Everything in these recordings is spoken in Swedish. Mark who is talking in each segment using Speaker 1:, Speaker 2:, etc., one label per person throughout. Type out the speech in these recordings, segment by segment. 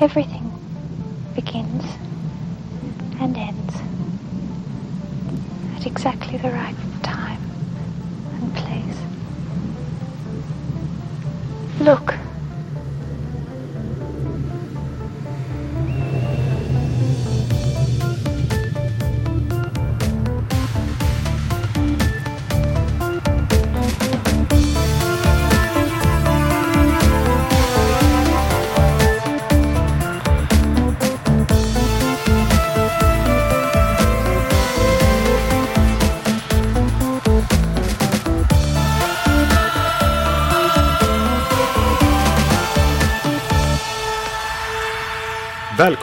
Speaker 1: Everything begins and ends at exactly the right time and place. Look.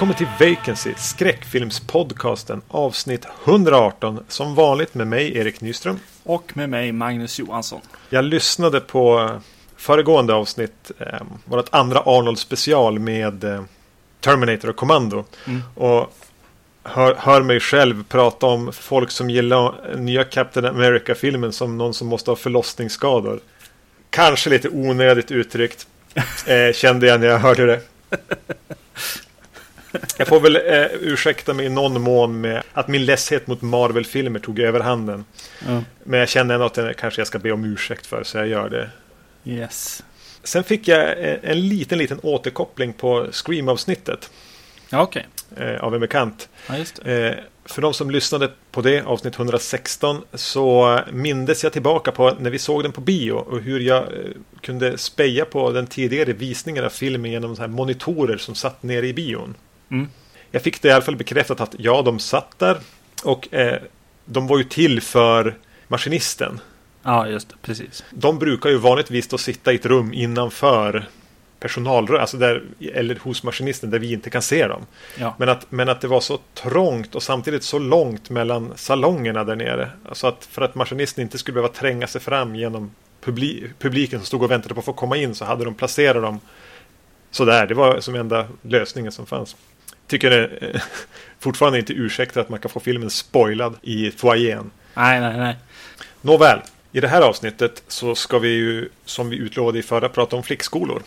Speaker 2: Välkommen till Vacancy, skräckfilmspodcasten avsnitt 118. Som vanligt med mig Erik Nyström.
Speaker 3: Och med mig Magnus Johansson.
Speaker 2: Jag lyssnade på föregående avsnitt, eh, vårt andra Arnold special med eh, Terminator och Commando. Mm. Och hör, hör, mig själv prata om folk som gillar nya Captain America-filmen som någon som måste ha förlossningsskador. Kanske lite onödigt uttryckt, eh, kände jag när jag hörde det. Jag får väl eh, ursäkta mig i någon mån med att min ledshet mot Marvel-filmer tog överhanden. Mm. Men jag känner ändå att det kanske jag ska be om ursäkt för, så jag gör det.
Speaker 3: Yes.
Speaker 2: Sen fick jag en liten, liten återkoppling på Scream-avsnittet.
Speaker 3: Ja.
Speaker 2: Okay. Eh, av en bekant.
Speaker 3: Ja, just.
Speaker 2: Eh, för de som lyssnade på det, avsnitt 116, så mindes jag tillbaka på när vi såg den på bio och hur jag eh, kunde speja på den tidigare visningen av filmen genom så här monitorer som satt nere i bion. Mm. Jag fick det i alla fall bekräftat att ja, de satt där. Och eh, de var ju till för maskinisten.
Speaker 3: Ja, just det. Precis.
Speaker 2: De brukar ju vanligtvis då sitta i ett rum innanför personalrum, alltså där, eller hos maskinisten där vi inte kan se dem. Ja. Men, att, men att det var så trångt och samtidigt så långt mellan salongerna där nere. Alltså att för att maskinisten inte skulle behöva tränga sig fram genom publi publiken som stod och väntade på att få komma in så hade de placerat dem sådär. Det var som enda lösningen som fanns tycker det eh, fortfarande inte ursäktar att man kan få filmen spoilad i foajén.
Speaker 3: Nej, nej, nej.
Speaker 2: Nåväl, i det här avsnittet så ska vi ju, som vi utlovade i förra, prata om flickskolor.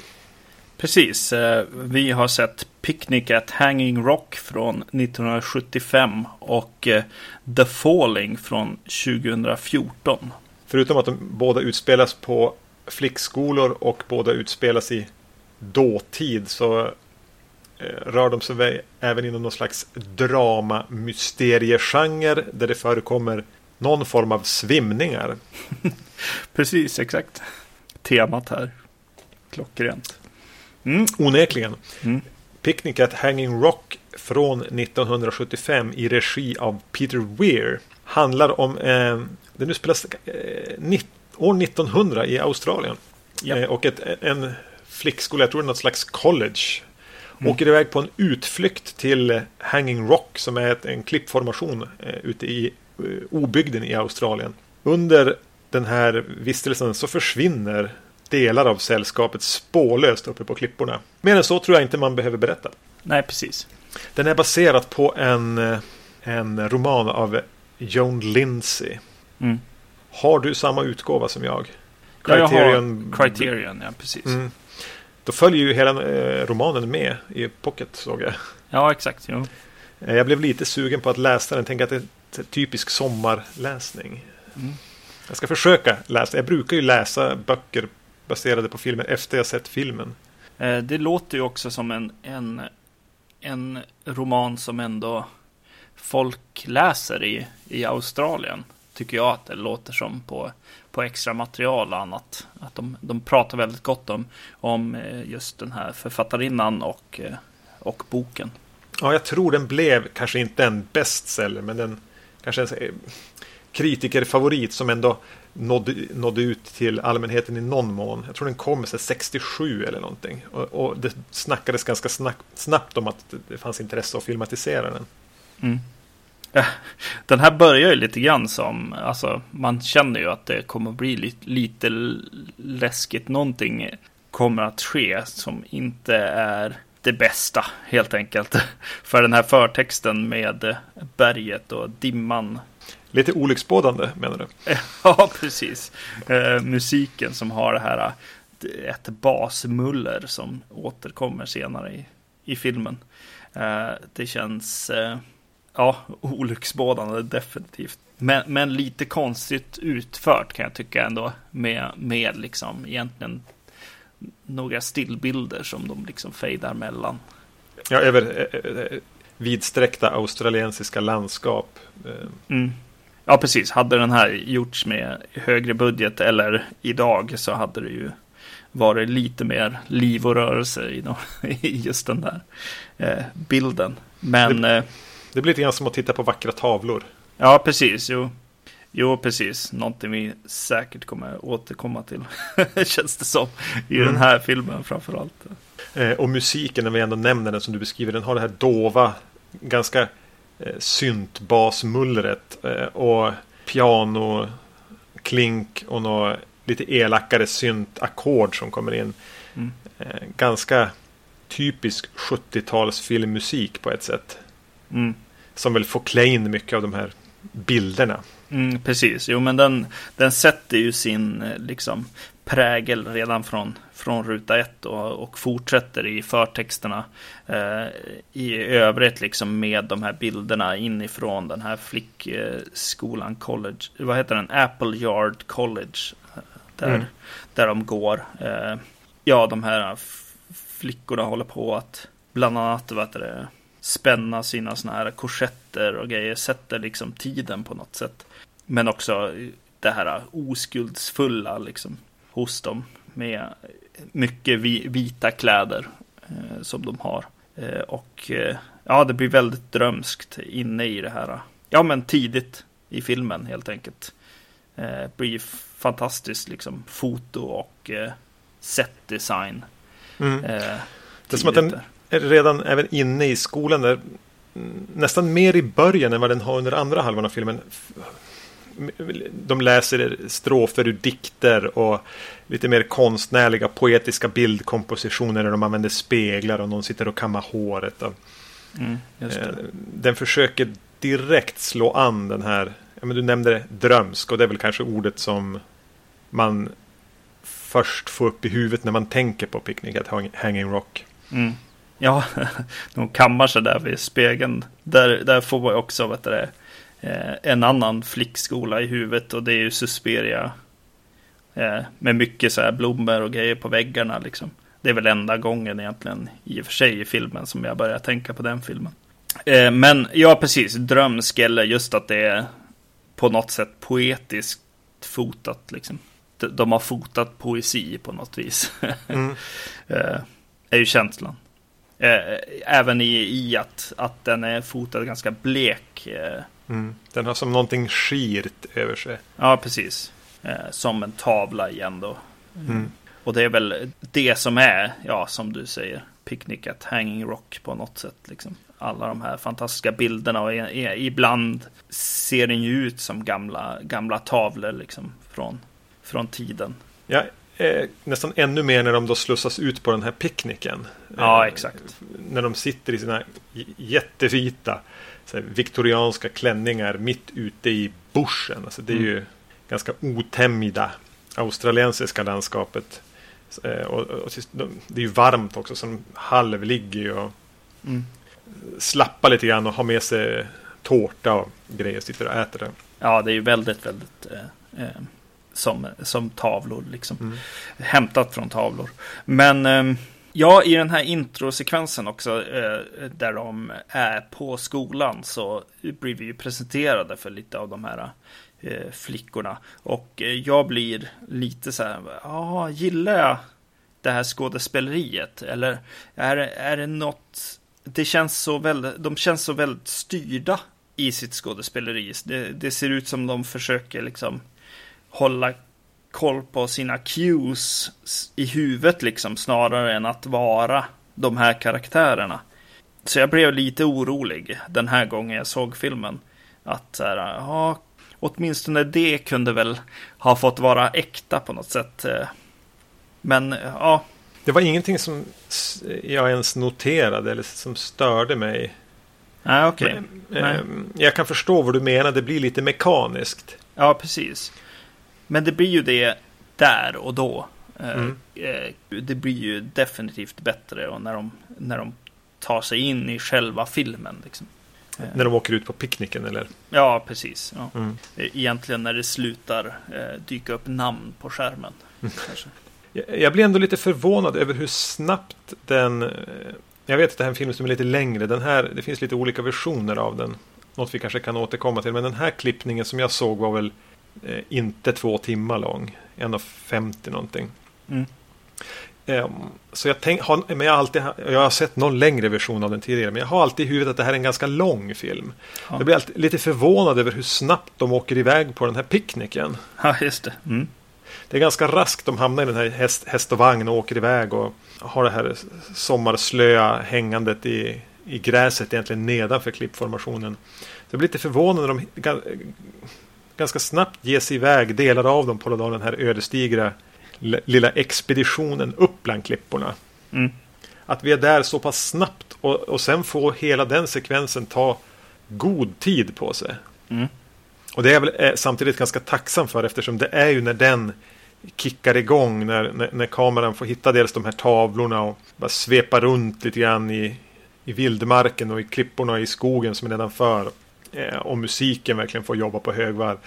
Speaker 3: Precis. Eh, vi har sett Picnic at Hanging Rock från 1975 och eh, The Falling från 2014.
Speaker 2: Förutom att de båda utspelas på flickskolor och båda utspelas i dåtid så rör de sig även inom någon slags drama mysteriegenre där det förekommer någon form av svimningar.
Speaker 3: Precis, exakt. Temat här. Klockrent.
Speaker 2: Mm. Onekligen. Mm. Picnic at Hanging Rock från 1975 i regi av Peter Weir handlar om eh, det nu spelas eh, år 1900 i Australien. Ja. Eh, och ett, en flickskola, jag tror det är något slags college Mm. Åker iväg på en utflykt till Hanging Rock som är ett, en klippformation eh, ute i eh, obygden i Australien. Under den här vistelsen så försvinner delar av sällskapet spårlöst uppe på klipporna. Mer än så tror jag inte man behöver berätta.
Speaker 3: Nej, precis.
Speaker 2: Den är baserad på en, eh, en roman av Joan Lindsay. Mm. Har du samma utgåva som jag?
Speaker 3: Criterion, ja, jag har Criterion, ja precis. Mm.
Speaker 2: Då följer ju hela eh, romanen med i pocket såg jag.
Speaker 3: Ja, exakt. Jo.
Speaker 2: Eh, jag blev lite sugen på att läsa den. Tänk att det är typisk sommarläsning. Mm. Jag ska försöka läsa. Jag brukar ju läsa böcker baserade på filmen efter jag sett filmen.
Speaker 3: Eh, det låter ju också som en, en, en roman som ändå folk läser i, i Australien. Tycker jag att det låter som på på extra material och annat. Att de, de pratar väldigt gott om, om eh, just den här författarinnan och, eh, och boken.
Speaker 2: Ja, jag tror den blev kanske inte en bestseller, men den kanske en eh, kritikerfavorit som ändå nådde, nådde ut till allmänheten i någon mån. Jag tror den kom 67 eller någonting. Och, och det snackades ganska snabbt om att det fanns intresse att filmatisera den. Mm.
Speaker 3: Den här börjar ju lite grann som, alltså man känner ju att det kommer bli lite, lite läskigt. Någonting kommer att ske som inte är det bästa helt enkelt. För den här förtexten med berget och dimman.
Speaker 2: Lite olycksbådande menar du?
Speaker 3: ja, precis. Eh, musiken som har det här ett basmuller som återkommer senare i, i filmen. Eh, det känns eh, ja, olycksbådande definitivt. Men, men lite konstigt utfört kan jag tycka ändå. Med, med liksom egentligen några stillbilder som de liksom fejdar mellan.
Speaker 2: Ja, över eh, vidsträckta australiensiska landskap.
Speaker 3: Mm. Ja, precis. Hade den här gjorts med högre budget eller idag så hade det ju varit lite mer liv och rörelse i, i just den där eh, bilden. Men...
Speaker 2: Det, det, blir lite grann som att titta på vackra tavlor.
Speaker 3: Ja, precis. Jo, jo precis. Någonting vi säkert kommer återkomma till. Känns det som. I mm. den här filmen framförallt.
Speaker 2: Eh, och musiken, när vi ändå nämner den som du beskriver, den har det här dova, ganska eh, syntbasmullret eh, och piano, klink och något lite elakare syntackord som kommer in. Mm. Eh, ganska typisk 70-tals filmmusik på ett sätt. Mm. Som väl får klä in mycket av de här bilderna.
Speaker 3: Mm, precis, jo men den, den sätter ju sin eh, liksom, prägel redan från, från ruta ett och, och fortsätter i förtexterna eh, i övrigt liksom med de här bilderna inifrån den här flickskolan college. Vad heter den? Apple Yard College. Eh, där, mm. där de går. Eh, ja, de här flickorna håller på att bland annat vad heter det, spänna sina såna här korsetter och grejer. Sätter liksom tiden på något sätt. Men också det här oskuldsfulla liksom hos dem med mycket vita kläder eh, som de har. Eh, och eh, ja, det blir väldigt drömskt inne i det här. Ja, men tidigt i filmen helt enkelt. Eh, blir fantastiskt liksom foto och eh, setdesign.
Speaker 2: Mm. Eh, det är som att den redan även inne i skolan där nästan mer i början än vad den har under andra halvan av filmen de läser strofer ur dikter och lite mer konstnärliga poetiska bildkompositioner där de använder speglar och någon sitter och kammar håret. Mm, eh, den försöker direkt slå an den här, ja, men du nämnde drömsk och det är väl kanske ordet som man först får upp i huvudet när man tänker på Picnic at Hanging Rock.
Speaker 3: Mm. Ja, de kammar sig där vid spegeln. Där, där får man också vet du, eh, en annan flickskola i huvudet och det är ju Susperia. Eh, med mycket så här blommor och grejer på väggarna liksom. Det är väl enda gången egentligen i och för sig i filmen som jag börjar tänka på den filmen. Eh, men ja, precis. Drömsk eller just att det är på något sätt poetiskt fotat liksom. De har fotat poesi på något vis. Mm. Är ju känslan. Eh, även i, i att, att den är fotad ganska blek. Eh,
Speaker 2: Mm. Den har som någonting skirt över sig.
Speaker 3: Ja, precis. Eh, som en tavla igen då. Mm. Och det är väl det som är, ja, som du säger, Picnic at Hanging Rock på något sätt. Liksom. Alla de här fantastiska bilderna och ibland ser den ju ut som gamla, gamla tavlor liksom från, från tiden.
Speaker 2: Ja, eh, nästan ännu mer när de då slussas ut på den här picknicken.
Speaker 3: Ja, exakt.
Speaker 2: Eh, när de sitter i sina jättevita här, viktorianska klänningar mitt ute i bushen. Alltså det är mm. ju ganska otämjda australiensiska landskapet. Eh, och, och, det är ju varmt också så de halvligger och mm. slappar lite grann och har med sig tårta och grejer. Sitter och äter det.
Speaker 3: Ja, det är ju väldigt, väldigt eh, eh, som, som tavlor liksom. Mm. Hämtat från tavlor. Men eh, Ja, i den här introsekvensen också, eh, där de är på skolan, så blir vi ju presenterade för lite av de här eh, flickorna. Och eh, jag blir lite så här, ja, gillar jag det här skådespeleriet? Eller är, är det något, det känns så väldigt, de känns så väldigt styrda i sitt skådespeleri. Det, det ser ut som de försöker liksom hålla koll på sina cues i huvudet liksom snarare än att vara de här karaktärerna. Så jag blev lite orolig den här gången jag såg filmen. Att så här, ja, åtminstone det kunde väl ha fått vara äkta på något sätt. Men ja.
Speaker 2: Det var ingenting som jag ens noterade eller som störde mig.
Speaker 3: Nej, okej. Okay.
Speaker 2: Eh, jag kan förstå vad du menar. Det blir lite mekaniskt.
Speaker 3: Ja, precis. Men det blir ju det där och då. Eh, mm. Eh, det blir ju definitivt bättre och när de, när de ta sig in i själva filmen. Liksom. Eh,
Speaker 2: När de åker ut på picknicken eller?
Speaker 3: Ja, precis. Ja.
Speaker 2: Mm.
Speaker 3: Egentligen när det slutar dyka upp namn på skärmen. kanske.
Speaker 2: Jag blir ändå lite förvånad över hur snabbt den... Jag vet att det här är en film som är lite längre. Den här, det finns lite olika versioner av den. Något vi kanske kan återkomma till. Men den här klippningen som jag såg var väl eh, inte två timmar lång. 1.50 någonting.
Speaker 3: Mm.
Speaker 2: Ehm, så jag, tänk, har, men jag, har alltid, jag har sett någon längre version av den tidigare. Men jag har alltid i huvudet att det här är en ganska lång film.
Speaker 3: Ja.
Speaker 2: Jag blir alltid lite förvånad över hur snabbt de åker iväg på den här picknicken.
Speaker 3: Ja, just det. Mm.
Speaker 2: Det är ganska raskt de hamnar i den här häst, häst och vagn och åker iväg och har det här sommarslöa hängandet i, i gräset egentligen nedanför klippformationen. Så jag blir lite förvånad när de ganska snabbt ger sig iväg, delar av dem på den här ödesdigra lilla expeditionen upp bland klipporna.
Speaker 3: Mm.
Speaker 2: Att vi är där så pass snabbt och, och sen får hela den sekvensen ta god tid på sig.
Speaker 3: Mm.
Speaker 2: Och det är jag väl eh, samtidigt ganska tacksam för eftersom det är ju när den kickar igång när, när, när kameran får hitta dels de här tavlorna och bara svepa runt lite grann i, i vildmarken och i klipporna och i skogen som är nedanför. Eh, och musiken verkligen får jobba på högvarv.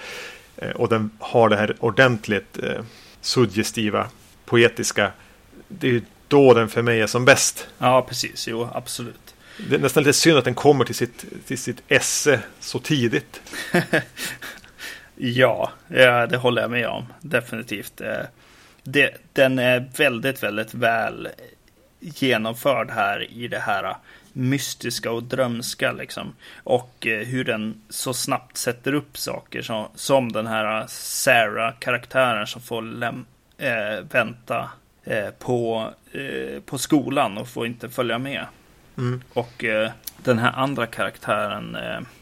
Speaker 2: Eh, och den har det här ordentligt eh, suggestiva, poetiska. Det är då den för mig är som bäst.
Speaker 3: Ja, precis. Jo, absolut.
Speaker 2: Det är nästan lite synd att den kommer till sitt, till sitt esse så tidigt.
Speaker 3: Ja, det håller jag med om. Definitivt. Det, den är väldigt, väldigt väl genomförd här i det här mystiska och drömska liksom. Och eh, hur den så snabbt sätter upp saker som, som den här Sarah-karaktären som får läm- eh, vänta eh, på, eh, på skolan och får inte följa med.
Speaker 2: Mm.
Speaker 3: Och eh, den här andra karaktären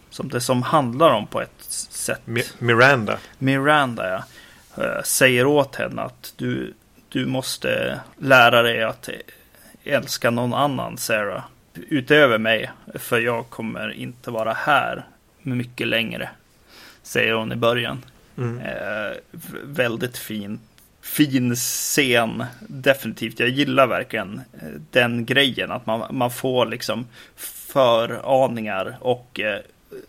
Speaker 3: som det som handlar om på ett sätt.
Speaker 2: Mi- Miranda.
Speaker 3: Miranda ja, säger åt henne att du, du måste lära dig att älska någon annan Sarah. Utöver mig. För jag kommer inte vara här mycket längre. Säger hon i början.
Speaker 2: Mm.
Speaker 3: Eh, väldigt fin, fin scen. Definitivt. Jag gillar verkligen eh, den grejen. Att man, man får liksom föraningar och, eh,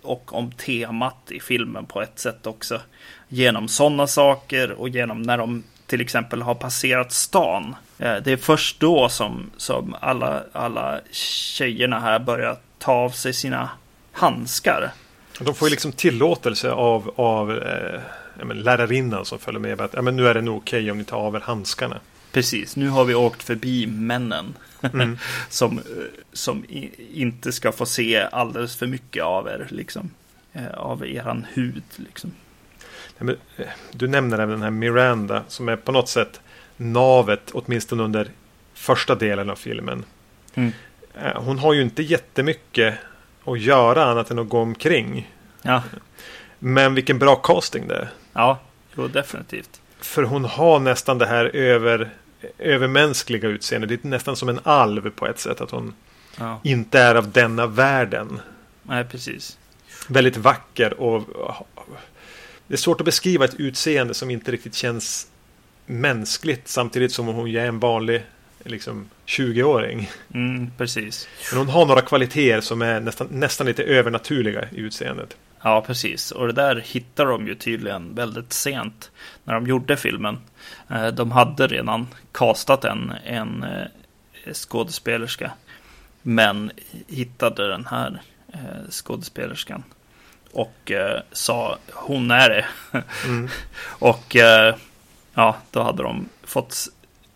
Speaker 3: och om temat i filmen på ett sätt också. Genom sådana saker och genom när de till exempel har passerat stan. Eh, Det är först då som, som alla, alla tjejerna här börjar ta av sig sina handskar.
Speaker 2: De får ju liksom tillåtelse av, av eh, men lärarinnan som följer med. Att ja, men nu är det nog okej om ni tar av er handskarna.
Speaker 3: Precis, nu har vi åkt förbi männen.
Speaker 2: Mm.
Speaker 3: som eh, som i, inte ska få se alldeles för mycket av er. Liksom. Eh, Av eran hud. Liksom.
Speaker 2: Eh, du nämner även den här Miranda som är på något sätt navet åtminstone under första delen av filmen.
Speaker 3: Mm.
Speaker 2: Eh, Hon har ju inte jättemycket att göra annat än att gå omkring.
Speaker 3: Ja,
Speaker 2: Men vilken bra casting det är.
Speaker 3: ja jo, definitivt.
Speaker 2: För hon har nästan det här över, övermänskliga utseendet. Det är nästan som en alv på ett sätt. Att hon
Speaker 3: Ja,
Speaker 2: inte är av denna världen.
Speaker 3: nej, precis.
Speaker 2: Väldigt vacker och det är svårt att beskriva ett utseende som inte riktigt känns mänskligt samtidigt som hon är en vanlig liksom 20-åring.
Speaker 3: Mm, precis.
Speaker 2: Men hon har några kvaliteter som är nästan, nästan lite övernaturliga i utseendet.
Speaker 3: Ja, precis. Och det där hittar de ju tydligen väldigt sent när de gjorde filmen. Eh, De hade redan castat en, en eh, skådespelerska. Men hittade den här eh, skådespelerskan. Och sa hon är det.
Speaker 2: Mm.
Speaker 3: Och ja, då hade de fått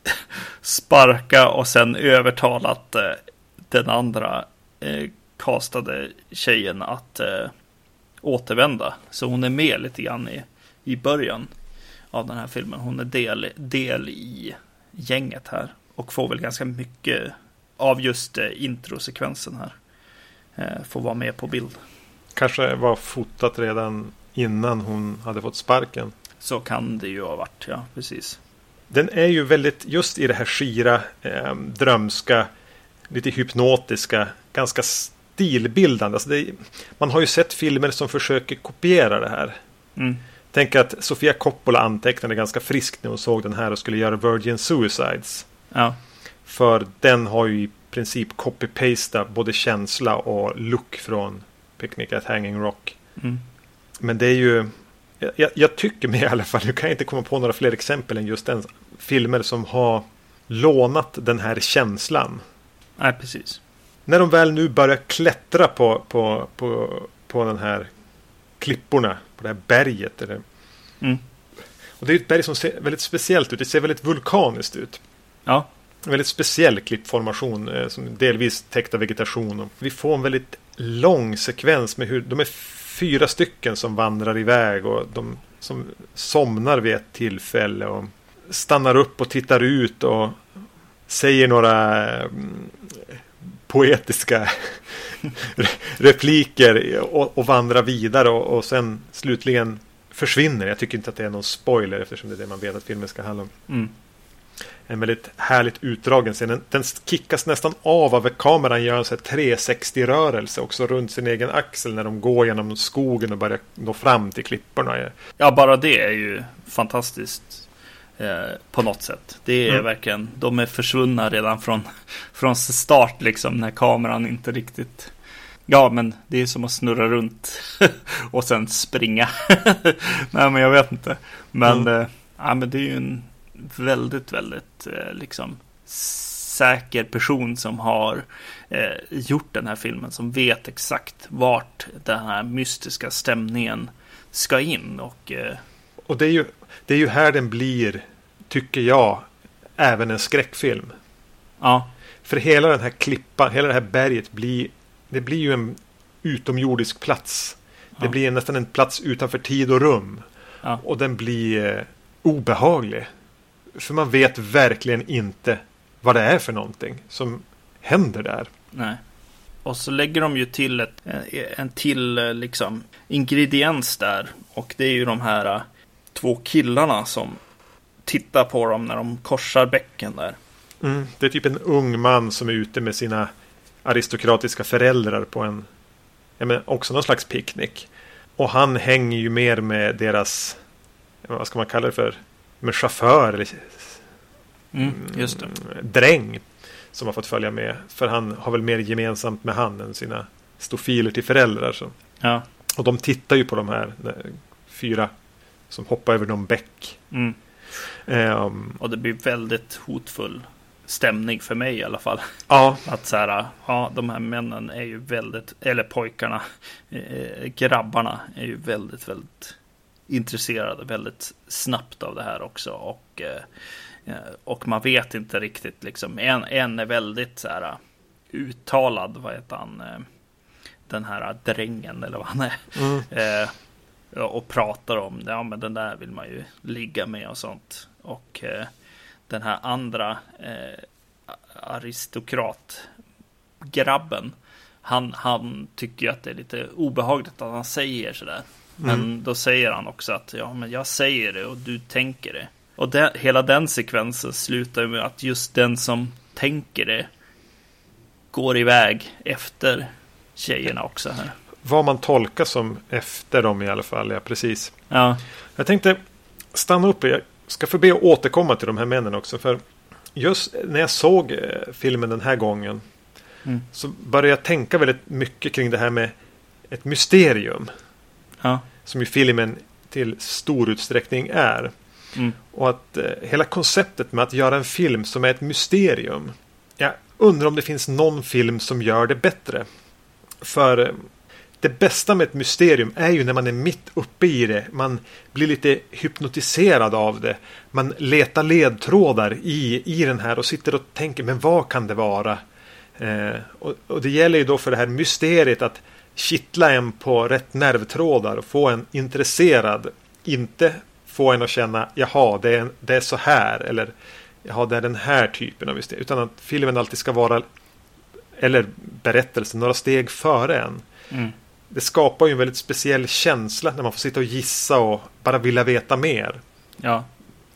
Speaker 3: sparka och sen övertalat eh, den andra eh, castade tjejen att eh, återvända. Så hon är med lite grann i, i början av den här filmen. Hon är del, del i gänget här och får väl ganska mycket av just eh, introsekvensen här. Eh, får vara med på bild.
Speaker 2: Kanske var fotat redan innan hon hade fått sparken.
Speaker 3: Så kan det ju ha varit, ja precis.
Speaker 2: Den är ju väldigt just i det här skira, eh, drömska, lite hypnotiska, ganska stilbildande. Alltså det, man har ju sett filmer som försöker kopiera det här.
Speaker 3: Mm.
Speaker 2: Tänk att Sofia Coppola antecknade ganska friskt när hon såg den här och skulle göra Virgin Suicides.
Speaker 3: Ja,
Speaker 2: För den har ju i princip copy-pasta både känsla och look från Picnic at Hanging Rock.
Speaker 3: Mm.
Speaker 2: Men det är ju, jag, jag tycker mig i alla fall, nu kan jag inte komma på några fler exempel än just den filmer som har lånat den här känslan.
Speaker 3: Nej, precis.
Speaker 2: När de väl nu börjar klättra på, på, på, på den här klipporna, på det här berget. Eller,
Speaker 3: Mm.
Speaker 2: och det är ett berg som ser väldigt speciellt ut, det ser väldigt vulkaniskt ut.
Speaker 3: Ja,
Speaker 2: En väldigt speciell klippformation eh, som delvis täckt av vegetation. Och vi får en väldigt lång sekvens med hur de är fyra stycken som vandrar iväg och de som somnar vid ett tillfälle och stannar upp och tittar ut och säger några mm, poetiska repliker och, och vandrar vidare och, och sen slutligen försvinner. Jag tycker inte att det är någon spoiler eftersom det är det man vet att filmen ska handla om
Speaker 3: mm
Speaker 2: en väldigt härligt utdragen scen. Den, den kickas nästan av av kameran gör en sån här 360-rörelse också runt sin egen axel när de går genom skogen och börjar nå fram till klipporna.
Speaker 3: ja, bara det är ju fantastiskt eh, på något sätt. Det är
Speaker 2: Mm.
Speaker 3: verkligen, de är försvunna redan från, från start liksom när kameran inte riktigt Ja, men det är som att snurra runt och sen springa. Nej, men jag vet inte. Men,
Speaker 2: Mm.
Speaker 3: eh, ja, men det är ju en väldigt, väldigt eh, liksom säker person som har eh, gjort den här filmen. Som vet exakt vart den här mystiska stämningen ska in. Och eh,
Speaker 2: Och det är, ju, det är ju här den blir, tycker jag, även en skräckfilm.
Speaker 3: ja,
Speaker 2: För hela den här klippan, hela det här berget blir, det blir ju en utomjordisk plats. Det
Speaker 3: Ja.
Speaker 2: blir nästan en plats utanför tid och rum.
Speaker 3: Ja.
Speaker 2: Och den blir eh, obehaglig. För man vet verkligen inte vad det är för någonting som händer där.
Speaker 3: nej. Och så lägger de ju till ett, en till liksom ingrediens där. Och det är ju de här eh, två killarna som tittar på dem när de korsar bäcken där.
Speaker 2: Mm, det är typ en ung man som är ute med sina aristokratiska föräldrar på en ja, men också någon slags picknick. Och han hänger ju mer med deras, vad ska man kalla det för, med chaufför eller
Speaker 3: Mm,
Speaker 2: mm, dräng som har fått följa med. För han har väl mer gemensamt med han än sina stofiler till föräldrar. Så.
Speaker 3: Ja.
Speaker 2: Och de tittar ju på de här eh, fyra som hoppar över någon bäck.
Speaker 3: Mm.
Speaker 2: Ehm,
Speaker 3: Och det blir väldigt hotfull stämning för mig i alla fall.
Speaker 2: ja,
Speaker 3: Att så här, ja, de här männen är ju väldigt, eller pojkarna, eh, grabbarna är ju väldigt, väldigt intresserade väldigt snabbt av det här också. Och, eh, eh, och man vet inte riktigt liksom. En, en är väldigt så här uttalad, vad heter han? Eh, den här drängen eller vad han är.
Speaker 2: mm,
Speaker 3: Eh, och pratar om ja men den där vill man ju ligga med och sånt. Och eh, den här andra eh, aristokratgrabben. Han, han tycker ju att det är lite obehagligt att han säger sådär. Men
Speaker 2: Mm.
Speaker 3: då säger han också att ja men jag säger det och du tänker det. Och det, hela den sekvensen slutar med att just den som tänker det går iväg efter tjejerna också här.
Speaker 2: vad man tolkar som efter dem i alla fall. Ja, precis.
Speaker 3: Ja,
Speaker 2: Jag tänkte stanna upp. Jag ska förbe att återkomma till de här männen också. För just när jag såg eh, filmen den här gången.
Speaker 3: Mm.
Speaker 2: Så började jag tänka väldigt mycket kring det här med ett mysterium.
Speaker 3: Ja.
Speaker 2: Som ju filmen till stor utsträckning är.
Speaker 3: Mm.
Speaker 2: Och att eh, hela konceptet med att göra en film som är ett mysterium. Jag undrar om det finns någon film som gör det bättre. För eh, det bästa med ett mysterium är ju när man är mitt uppe i det. Man blir lite hypnotiserad av det. Man letar ledtrådar i, i den här och sitter och tänker men vad kan det vara? Eh, och, och det gäller ju då för det här mysteriet att kittla en på rätt nervtrådar och få en intresserad. Inte få en att känna jaha det är, det är så här eller jaha det är den här typen av mysterium. Utan att filmen alltid ska vara eller berättelsen några steg före en.
Speaker 3: Mm.
Speaker 2: Det skapar ju en väldigt speciell känsla när man får sitta och gissa och bara vilja veta mer.
Speaker 3: Ja.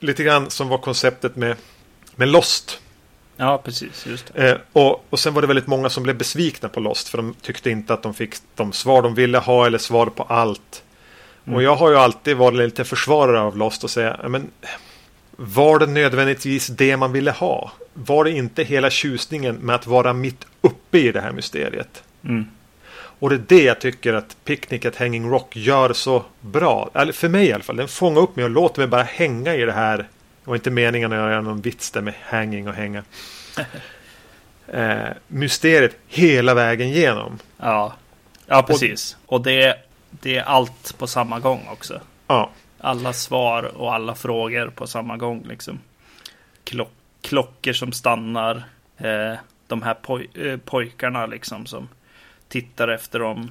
Speaker 2: Lite grann som var konceptet med, med Lost.
Speaker 3: Ja, precis. Just.
Speaker 2: Eh, och, och sen var det väldigt många som blev besvikna på Lost för de tyckte inte att de fick de svar de ville ha eller svar på allt.
Speaker 3: Mm.
Speaker 2: Och jag har ju alltid varit lite försvarare av Lost och säga "Ja, men var det nödvändigtvis det man ville ha? Var det inte hela tjusningen med att vara mitt uppe i det här mysteriet?
Speaker 3: Mm.
Speaker 2: Och det är det jag tycker att Picnic at Hanging Rock gör så bra. Eller för mig i alla fall. Den fångar upp mig och låter mig bara hänga i det här. Var inte meningen att göra någon vits där med hanging och hänga. eh, mysteriet hela vägen igenom.
Speaker 3: Ja, ja precis. Och det, det är allt på samma gång också.
Speaker 2: Ja,
Speaker 3: Alla svar och alla frågor på samma gång liksom. Klock, klockor som stannar. Eh, de här poj, eh, pojkarna liksom som tittar efter dem.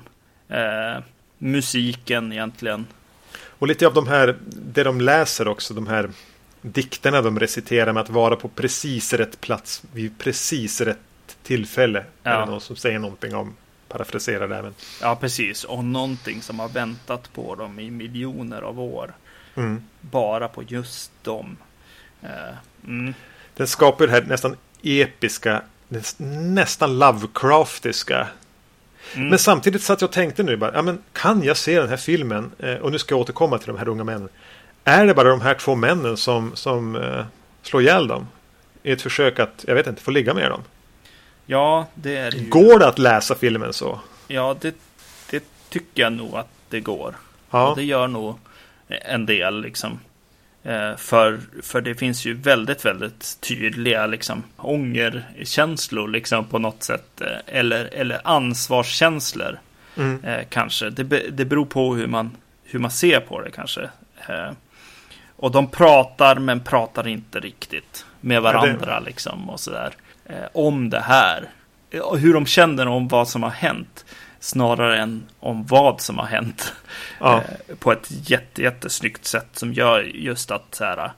Speaker 3: Eh, musiken egentligen.
Speaker 2: och lite av de här, det de läser också, de här dikterna de reciterar med att vara på precis rätt plats vid precis rätt tillfälle.
Speaker 3: Ja.
Speaker 2: Är det någon som säger någonting om, parafraserar det även.
Speaker 3: Ja, precis. Och någonting som har väntat på dem i miljoner av år.
Speaker 2: Mm.
Speaker 3: Bara på just dem. Eh, mm.
Speaker 2: Den skapar det här nästan episka, näs- nästan Lovecraftiska.
Speaker 3: Mm.
Speaker 2: Men samtidigt satt jag och tänkte nu bara, ja, men kan jag se den här filmen? Eh, och nu ska jag återkomma till de här unga männen. Är det bara de här två männen som, som eh, slår ihjäl dem? I ett försök att, jag vet inte, få ligga med dem.
Speaker 3: Ja, det är det ju.
Speaker 2: Går det att läsa filmen så?
Speaker 3: Ja, det, det tycker jag nog att det går.
Speaker 2: Ja,
Speaker 3: Och det gör nog en del liksom. Eh, för, för det finns ju väldigt, väldigt tydliga liksom, ångerkänslor liksom, på något sätt. Eh, eller, eller ansvarskänslor
Speaker 2: mm.
Speaker 3: eh, kanske. Det, det beror på hur man, hur man ser på det kanske. Och de pratar men pratar inte riktigt med varandra liksom och sådär. Eh, om det här. Och hur de känner om vad som har hänt. Snarare än om vad som har hänt.
Speaker 2: ja.
Speaker 3: Eh, på ett jätte, jättesnyggt sätt som gör just att så här,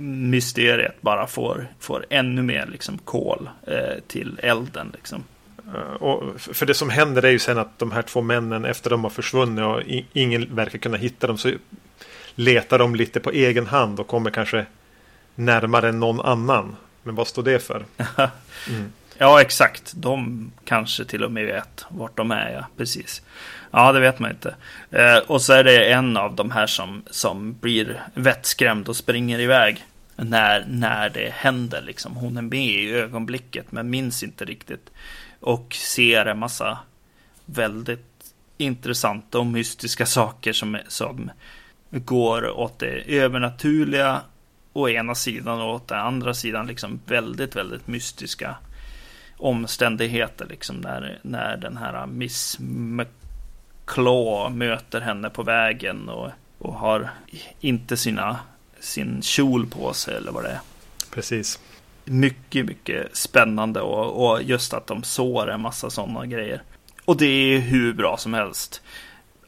Speaker 3: mysteriet bara får, får ännu mer liksom, kol eh, till elden. Liksom.
Speaker 2: Eh, Och för det som händer är ju sen att de här två männen efter de har försvunnit och ingen verkar kunna hitta dem så letar de lite på egen hand och kommer kanske närmare någon annan. Men vad står det för? Mm.
Speaker 3: Ja, exakt. De kanske till och med vet vart de är, ja. Precis. Ja, det vet man inte. Eh, och så är det en av de här som, som blir vettskrämd och springer iväg. När, när det händer liksom. Hon är med i ögonblicket men minns inte riktigt. Och ser en massa väldigt intressanta och mystiska saker som, som går åt det övernaturliga å ena sidan och åt den andra sidan liksom väldigt, väldigt mystiska omständigheter liksom när, när den här Miss McClaw möter henne på vägen och, och har inte sina, sin kjol på sig eller vad det är.
Speaker 2: Precis.
Speaker 3: Mycket, mycket spännande och, och just att de sår en massa sådana grejer. Och det är hur bra som helst.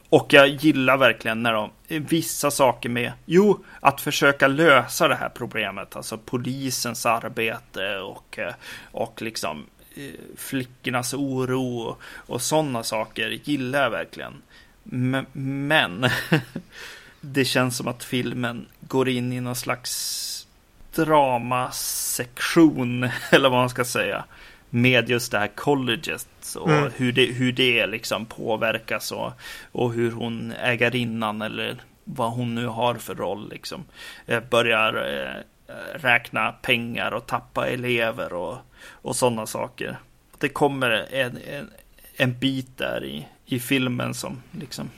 Speaker 3: Och jag gillar verkligen när de, vissa saker med, jo, att försöka lösa det här problemet, alltså polisens arbete och, och liksom eh, flickornas oro och, och sådana saker gillar jag verkligen. M- Men det känns som att filmen går in i någon slags dramasektion, eller vad man ska säga, med just det här colleget och
Speaker 2: Mm.
Speaker 3: hur, det, hur det liksom påverkas och, och hur hon ägarinnan eller vad hon nu har för roll liksom eh, börjar eh, räkna pengar och tappa elever och, och sådana saker. Det kommer en, en, en bit där i, i filmen som liksom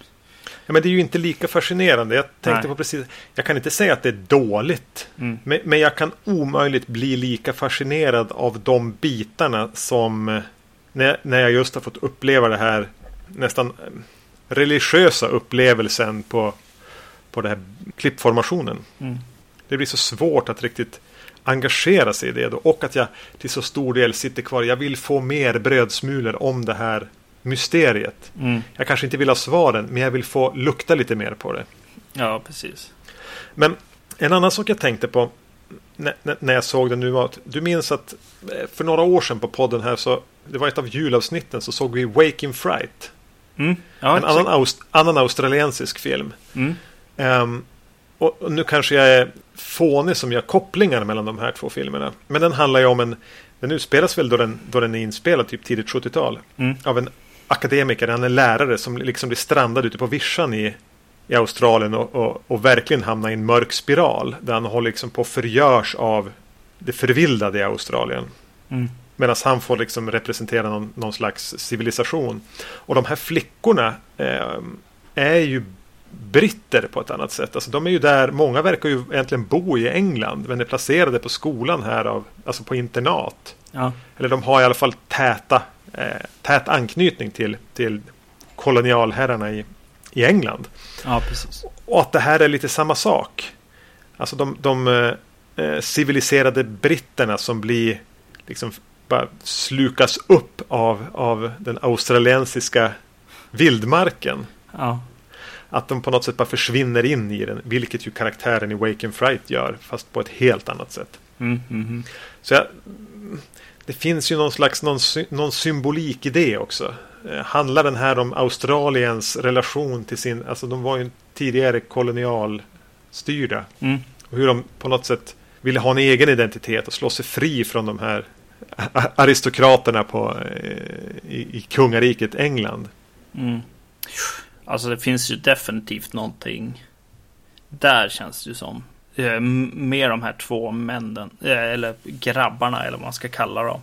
Speaker 2: Ja, men det är ju inte lika fascinerande. Jag tänkte
Speaker 3: Nej.
Speaker 2: på precis. Jag kan inte säga att det är dåligt.
Speaker 3: Mm.
Speaker 2: Men, men jag kan omöjligt bli lika fascinerad av de bitarna som eh, när, när jag just har fått uppleva det här nästan eh, religiösa upplevelsen på, på den här klippformationen.
Speaker 3: mm.
Speaker 2: Det blir så svårt att riktigt engagera sig i det då. Och att jag till så stor del sitter kvar. Jag vill få mer brödsmulor om det här mysteriet.
Speaker 3: Mm.
Speaker 2: Jag kanske inte vill ha svaren, men jag vill få lukta lite mer på det.
Speaker 3: Ja, precis.
Speaker 2: Men en annan sak jag tänkte på när, jag såg den nu var att du minns att eh, för några år sedan på podden här så det var ett av julavsnitten så såg vi Wake in Fright.
Speaker 3: Mm. Ja,
Speaker 2: en annan, aust, annan australiensisk film.
Speaker 3: Mm.
Speaker 2: Och och nu kanske jag är fånig som gör kopplingar mellan de här två filmerna. Men den handlar ju om en Den utspelas väl då den, då den är inspelad typ tidigt 70-tal.
Speaker 3: Mm.
Speaker 2: Av en akademiker, han är lärare som liksom blir strandad ute på vischan i, i Australien och, och, och verkligen hamnar i en mörk spiral. Där han håller liksom på förgörs av det förvildade i Australien.
Speaker 3: Mm.
Speaker 2: Medan han får liksom representera någon, någon slags civilisation. Och de här flickorna eh, är ju britter på ett annat sätt. Alltså de är ju där, många verkar ju egentligen bo i England men är placerade på skolan här av, alltså på internat.
Speaker 3: Ja.
Speaker 2: Eller de har i alla fall täta, eh, tät anknytning till, till kolonialherrarna i, i England.
Speaker 3: ja, precis.
Speaker 2: Och att det här är lite samma sak. Alltså de, de eh, eh, civiliserade britterna som blir liksom bara slukas upp av, av den australiensiska vildmarken.
Speaker 3: Ja.
Speaker 2: Att de på något sätt bara försvinner in i den. Vilket ju karaktären i Wake and Fright gör. Fast på ett helt annat sätt.
Speaker 3: Mm, mm, mm.
Speaker 2: Så jag, det finns ju någon slags någon, någon symbolik i det också. Eh, handlar den här om Australiens relation till sin... Alltså de var ju tidigare kolonialstyrda.
Speaker 3: Mm.
Speaker 2: Och hur de på något sätt ville ha en egen identitet och slå sig fri från de här aristokraterna på, eh, i, i kungariket England.
Speaker 3: Mm. Alltså det finns ju definitivt någonting. Där känns det ju som. Eh, Med de här två männen. eh, Eller grabbarna eller vad man ska kalla dem.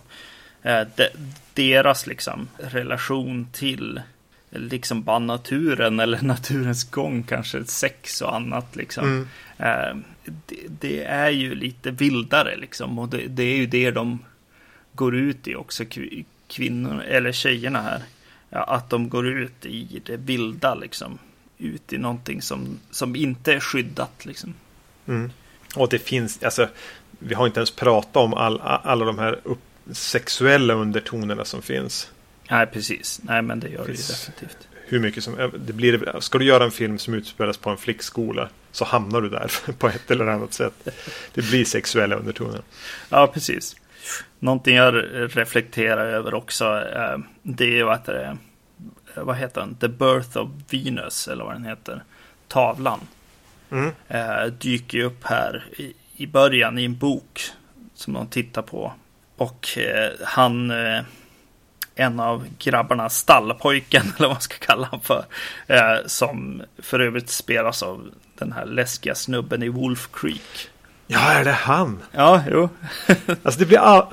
Speaker 3: Eh, de, deras liksom relation till liksom bara naturen eller naturens gång. Kanske sex och annat liksom.
Speaker 2: Mm.
Speaker 3: Det, det är ju lite vildare liksom. Och det, det är ju det de går ut i också. kv- Kvinnor eller tjejerna här. Ja, att de går ut i det vilda liksom. Ut i någonting som, som inte är skyddat liksom.
Speaker 2: Mm. Och det finns, alltså, vi har inte ens pratat om all, alla de här upp, sexuella undertonerna som finns.
Speaker 3: Nej, precis. Nej, men det gör det ju
Speaker 2: Precis.
Speaker 3: definitivt.
Speaker 2: Hur mycket som, eh, det blir, ska du göra en film som utspelas på en flickskola så hamnar du där på ett eller annat sätt. Det blir sexuella undertoner.
Speaker 3: Ja, precis. Någonting jag reflekterar över också. Eh, det är ju att det är, vad heter den? The Birth of Venus, eller vad den heter. Tavlan.
Speaker 2: Mm.
Speaker 3: eh, dyker ju upp här i, i början i en bok som de tittar på. Och eh, han, eh, en av grabbarna, stallpojken eller vad man ska kalla honom för, som för övrigt spelas av den här läskiga snubben i Wolf Creek.
Speaker 2: Ja, är det han?
Speaker 3: Ja, jo.
Speaker 2: Alltså det blir all...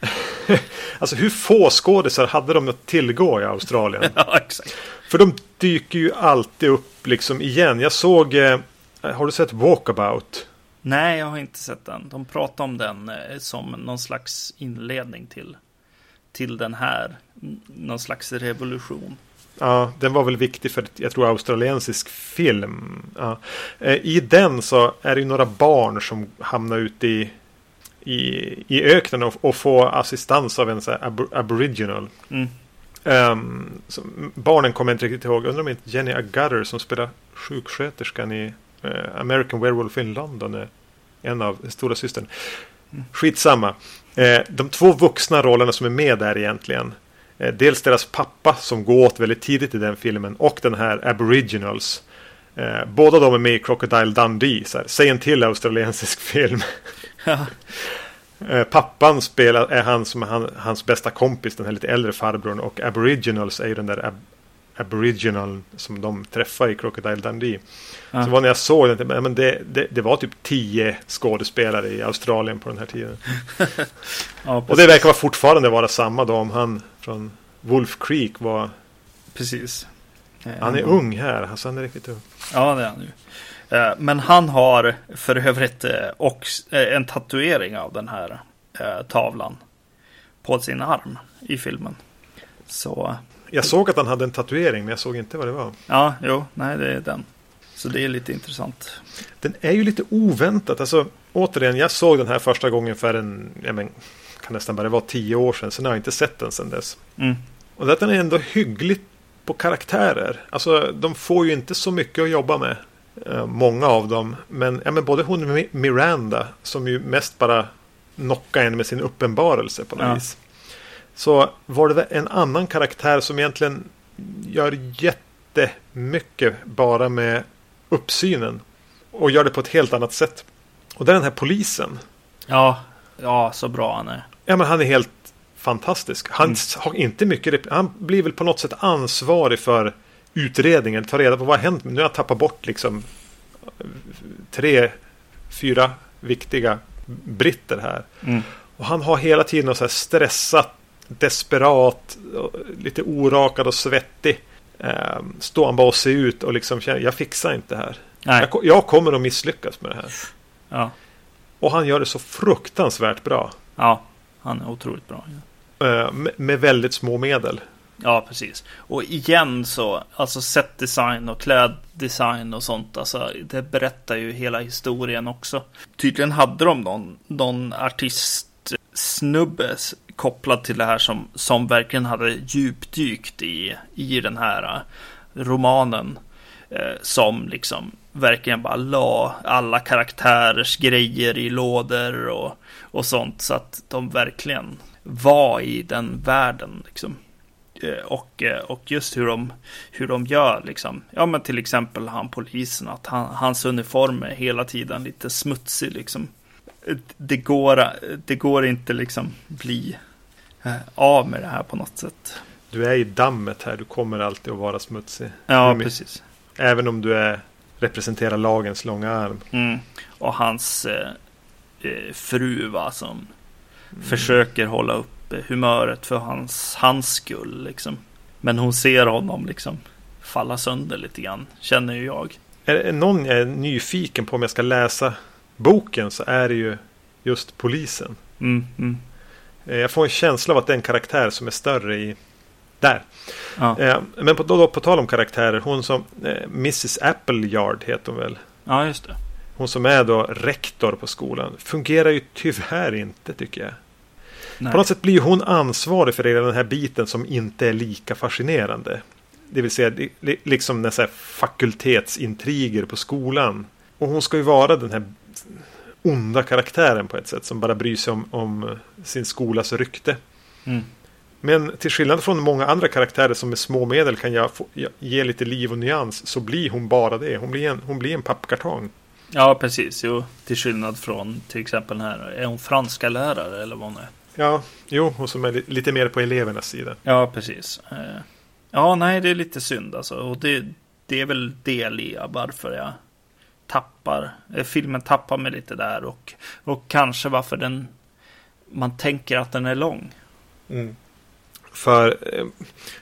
Speaker 2: Alltså hur få skådisar hade de att tillgå i Australien?
Speaker 3: ja, exakt.
Speaker 2: För de dyker ju alltid upp liksom igen. Jag såg... Eh, har du sett Walkabout?
Speaker 3: Nej, jag har inte sett den. De pratar om den eh, som någon slags inledning till, till den här. Någon slags revolution.
Speaker 2: Ja, den var väl viktig för, jag tror, australiensisk film. Ja. Eh, I den så är det ju några barn som hamnar ute i, i, i öknen och, och får assistans av en så här ab aboriginal.
Speaker 3: Mm.
Speaker 2: Så barnen kommer jag inte riktigt ihåg. Undrar om inte Jenny Agutter som spelar sjuksköterskan i eh, American Werewolf in London är en av stora systern. Skitsamma. Eh, de två vuxna rollerna som är med där egentligen. Eh, dels deras pappa som går åt väldigt tidigt i den filmen och den här Aboriginals. Eh, båda de är med i Crocodile Dundee. Så här, säg en till australiensisk film.
Speaker 3: Ja.
Speaker 2: Eh, Pappan spelar, är han som är han, hans bästa kompis, den här lite äldre farbrorn. Och Aboriginals är ju den där ab, Aboriginal som de träffar i Crocodile Dundee.
Speaker 3: Ja.
Speaker 2: Så var när jag såg den, men det, det, det var typ tio skådespelare i Australien på den här tiden.
Speaker 3: Ja,
Speaker 2: Och det verkar vara fortfarande vara samma då om han från Wolf Creek var...
Speaker 3: Precis. Eh,
Speaker 2: Han är ung här, alltså han är riktigt ung.
Speaker 3: Ja, det är han ju. Eh, Men han har för övrigt eh, också eh, en tatuering av den här eh, tavlan på sin arm i filmen. Så
Speaker 2: Jag såg att han hade en tatuering, men jag såg inte vad det var.
Speaker 3: ja, jo, nej, det är den. Så det är lite intressant.
Speaker 2: Den är ju lite oväntat. Alltså, återigen, jag såg den här första gången för en, ja, men, kan nästan bara vara tio år sedan. Sen har jag inte sett den sedan dess.
Speaker 3: Mm.
Speaker 2: Och att den är ändå hyggligt på karaktärer. Alltså, de får ju inte så mycket att jobba med. eh, Många av dem. Men, ja, men både hon Mi- Miranda, som ju mest bara knockar en med sin uppenbarelse på något
Speaker 3: Ja.
Speaker 2: vis. Så var det en annan karaktär som egentligen gör jättemycket bara med uppsynen. Och gör det på ett helt annat sätt. Och det är den här polisen.
Speaker 3: Ja, ja, så bra han är.
Speaker 2: Ja, men han är helt fantastisk. Han
Speaker 3: Mm.
Speaker 2: har inte mycket Han blir väl på något sätt ansvarig för utredningen. Ta reda på vad har hänt. Nu har jag tappat bort liksom tre, fyra viktiga britter här.
Speaker 3: Mm.
Speaker 2: Och han har hela tiden så här stressat, desperat, lite orakad och svettig. Eh, står han bara och ser ut och liksom känner jag fixar inte det här. Jag, jag kommer att misslyckas med det här.
Speaker 3: Ja.
Speaker 2: Och han gör det så fruktansvärt bra.
Speaker 3: ja, han är otroligt bra. Ja.
Speaker 2: Eh, med, med väldigt små medel.
Speaker 3: Ja, precis. Och igen så, alltså setdesign och kläddesign och sånt, alltså det berättar ju hela historien också. Tydligen hade de någon, någon artistsnubbe s- kopplad till det här som, som verkligen hade djupdykt i, i den här eh, romanen. Eh, som liksom verkligen bara la alla karaktärers grejer i lådor och, och sånt. Så att de verkligen var i den världen liksom. Eh, Och, eh, och just hur de, hur de gör liksom. Ja men till exempel han polisen. Att han, hans uniform är hela tiden lite smutsig liksom. Eh, det går, eh, det går inte liksom bli av med det här på något sätt.
Speaker 2: Du är i dammet här. Du kommer alltid att vara smutsig.
Speaker 3: Ja, precis.
Speaker 2: Även om du är, representerar lagens långa arm.
Speaker 3: Mm. Och hans eh, eh, fru va, som försöker hålla upp eh, humöret för hans, hans skull liksom. Men hon ser honom liksom falla sönder lite grann, känner ju jag.
Speaker 2: Är det någon jag är nyfiken på om jag ska läsa boken så är det ju just polisen.
Speaker 3: Mm, mm.
Speaker 2: Eh, Jag får en känsla av att det är en karaktär som är större i där.
Speaker 3: Ja.
Speaker 2: Eh, Men på, då, på tal om karaktärer. Hon som eh, Mrs Appleyard heter hon väl.
Speaker 3: ja, just det.
Speaker 2: Hon som är då rektor på skolan. Fungerar ju tyvärr inte tycker jag.
Speaker 3: Nej.
Speaker 2: På något sätt blir hon ansvarig för hela den här biten som inte är lika fascinerande. Det vill säga li- li- liksom när så fakultetsintriger på skolan. Och hon ska ju vara den här onda karaktären på ett sätt som bara bryr sig om, om sin skolas rykte.
Speaker 3: Mm.
Speaker 2: Men till skillnad från många andra karaktärer som med små medel kan jag få, ge lite liv och nyans så blir hon bara det. Hon blir en, hon blir en pappkartong.
Speaker 3: Ja, precis. Jo, till skillnad från till exempel den här. Är hon franska lärare eller vad hon är?
Speaker 2: Ja, jo, hon som är li- lite mer på elevernas sida.
Speaker 3: Ja, precis. Eh, Ja, nej, det är lite synd alltså. Och det, det är väl del i varför jag tappar. eh, Filmen tappar mig lite där och, och kanske varför den man tänker att den är lång.
Speaker 2: För eh,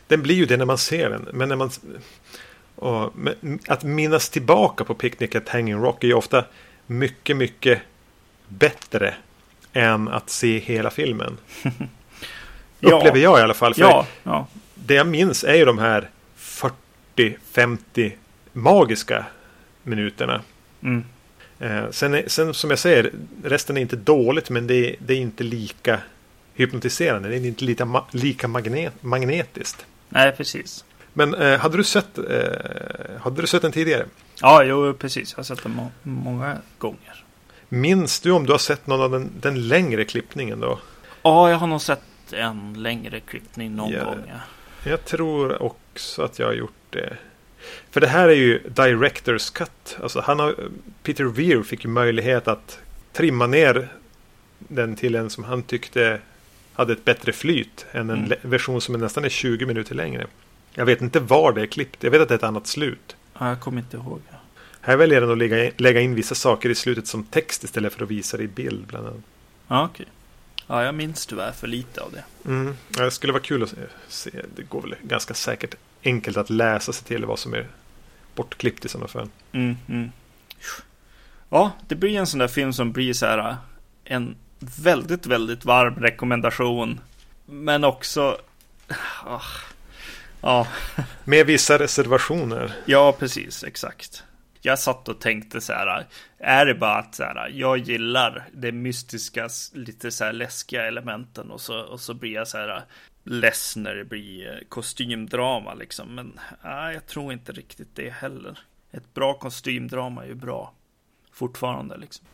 Speaker 2: den blir ju det när man ser den. Men när man... Och, men, att minnas tillbaka på Picnic at Hanging Rock är ju ofta mycket, mycket bättre än att se hela filmen.
Speaker 3: Ja.
Speaker 2: Upplever jag i alla fall. För
Speaker 3: Ja, ja,
Speaker 2: det jag minns är ju de här 40-50 magiska minuterna.
Speaker 3: Mm,
Speaker 2: Eh, sen, är- sen som jag säger, resten är inte dåligt men det är, det är inte lika hypnotiserande. Det är inte lika, lika magnet, magnetiskt.
Speaker 3: nej, precis.
Speaker 2: Men eh, hade, du sett, eh, hade du sett den tidigare?
Speaker 3: Ja, jo, precis. Jag har sett den må- många gånger.
Speaker 2: Minns du om du har sett någon av den, den längre klippningen då?
Speaker 3: Ja, jag har nog sett en längre klippning någon
Speaker 2: Ja.
Speaker 3: gång. Ja.
Speaker 2: Jag tror också att jag har gjort det. För det här är ju Directors Cut. Alltså han har, Peter Weir fick ju möjlighet att trimma ner den till en som han tyckte hade ett bättre flyt än en
Speaker 3: Mm.
Speaker 2: version som är nästan är 20 minuter längre. Jag vet inte var det är klippt. Jag vet att det är ett annat slut.
Speaker 3: Ja, jag kommer inte ihåg.
Speaker 2: Här väljer den att lägga in, lägga in vissa saker i slutet som text istället för att visa det i bild. Bland annat.
Speaker 3: Ja, okej. Ja, jag minns tyvärr för lite av det.
Speaker 2: Mm. Ja, det skulle vara kul att se. Det går väl ganska säkert enkelt att läsa sig till vad som är bortklippt i sådana fall.
Speaker 3: Mm, mm. Ja, det blir en sån där film som blir så här en väldigt, väldigt varm rekommendation. Men också... ah, Ja,
Speaker 2: Med vissa reservationer.
Speaker 3: ja, precis, exakt. Jag satt och tänkte så här, är det bara att så här, jag gillar det mystiska, lite så här läskiga elementen och så, och så blir jag så här det blir eh, kostymdrama liksom. Men nej, jag tror inte riktigt det heller. Ett bra kostymdrama är ju bra fortfarande liksom.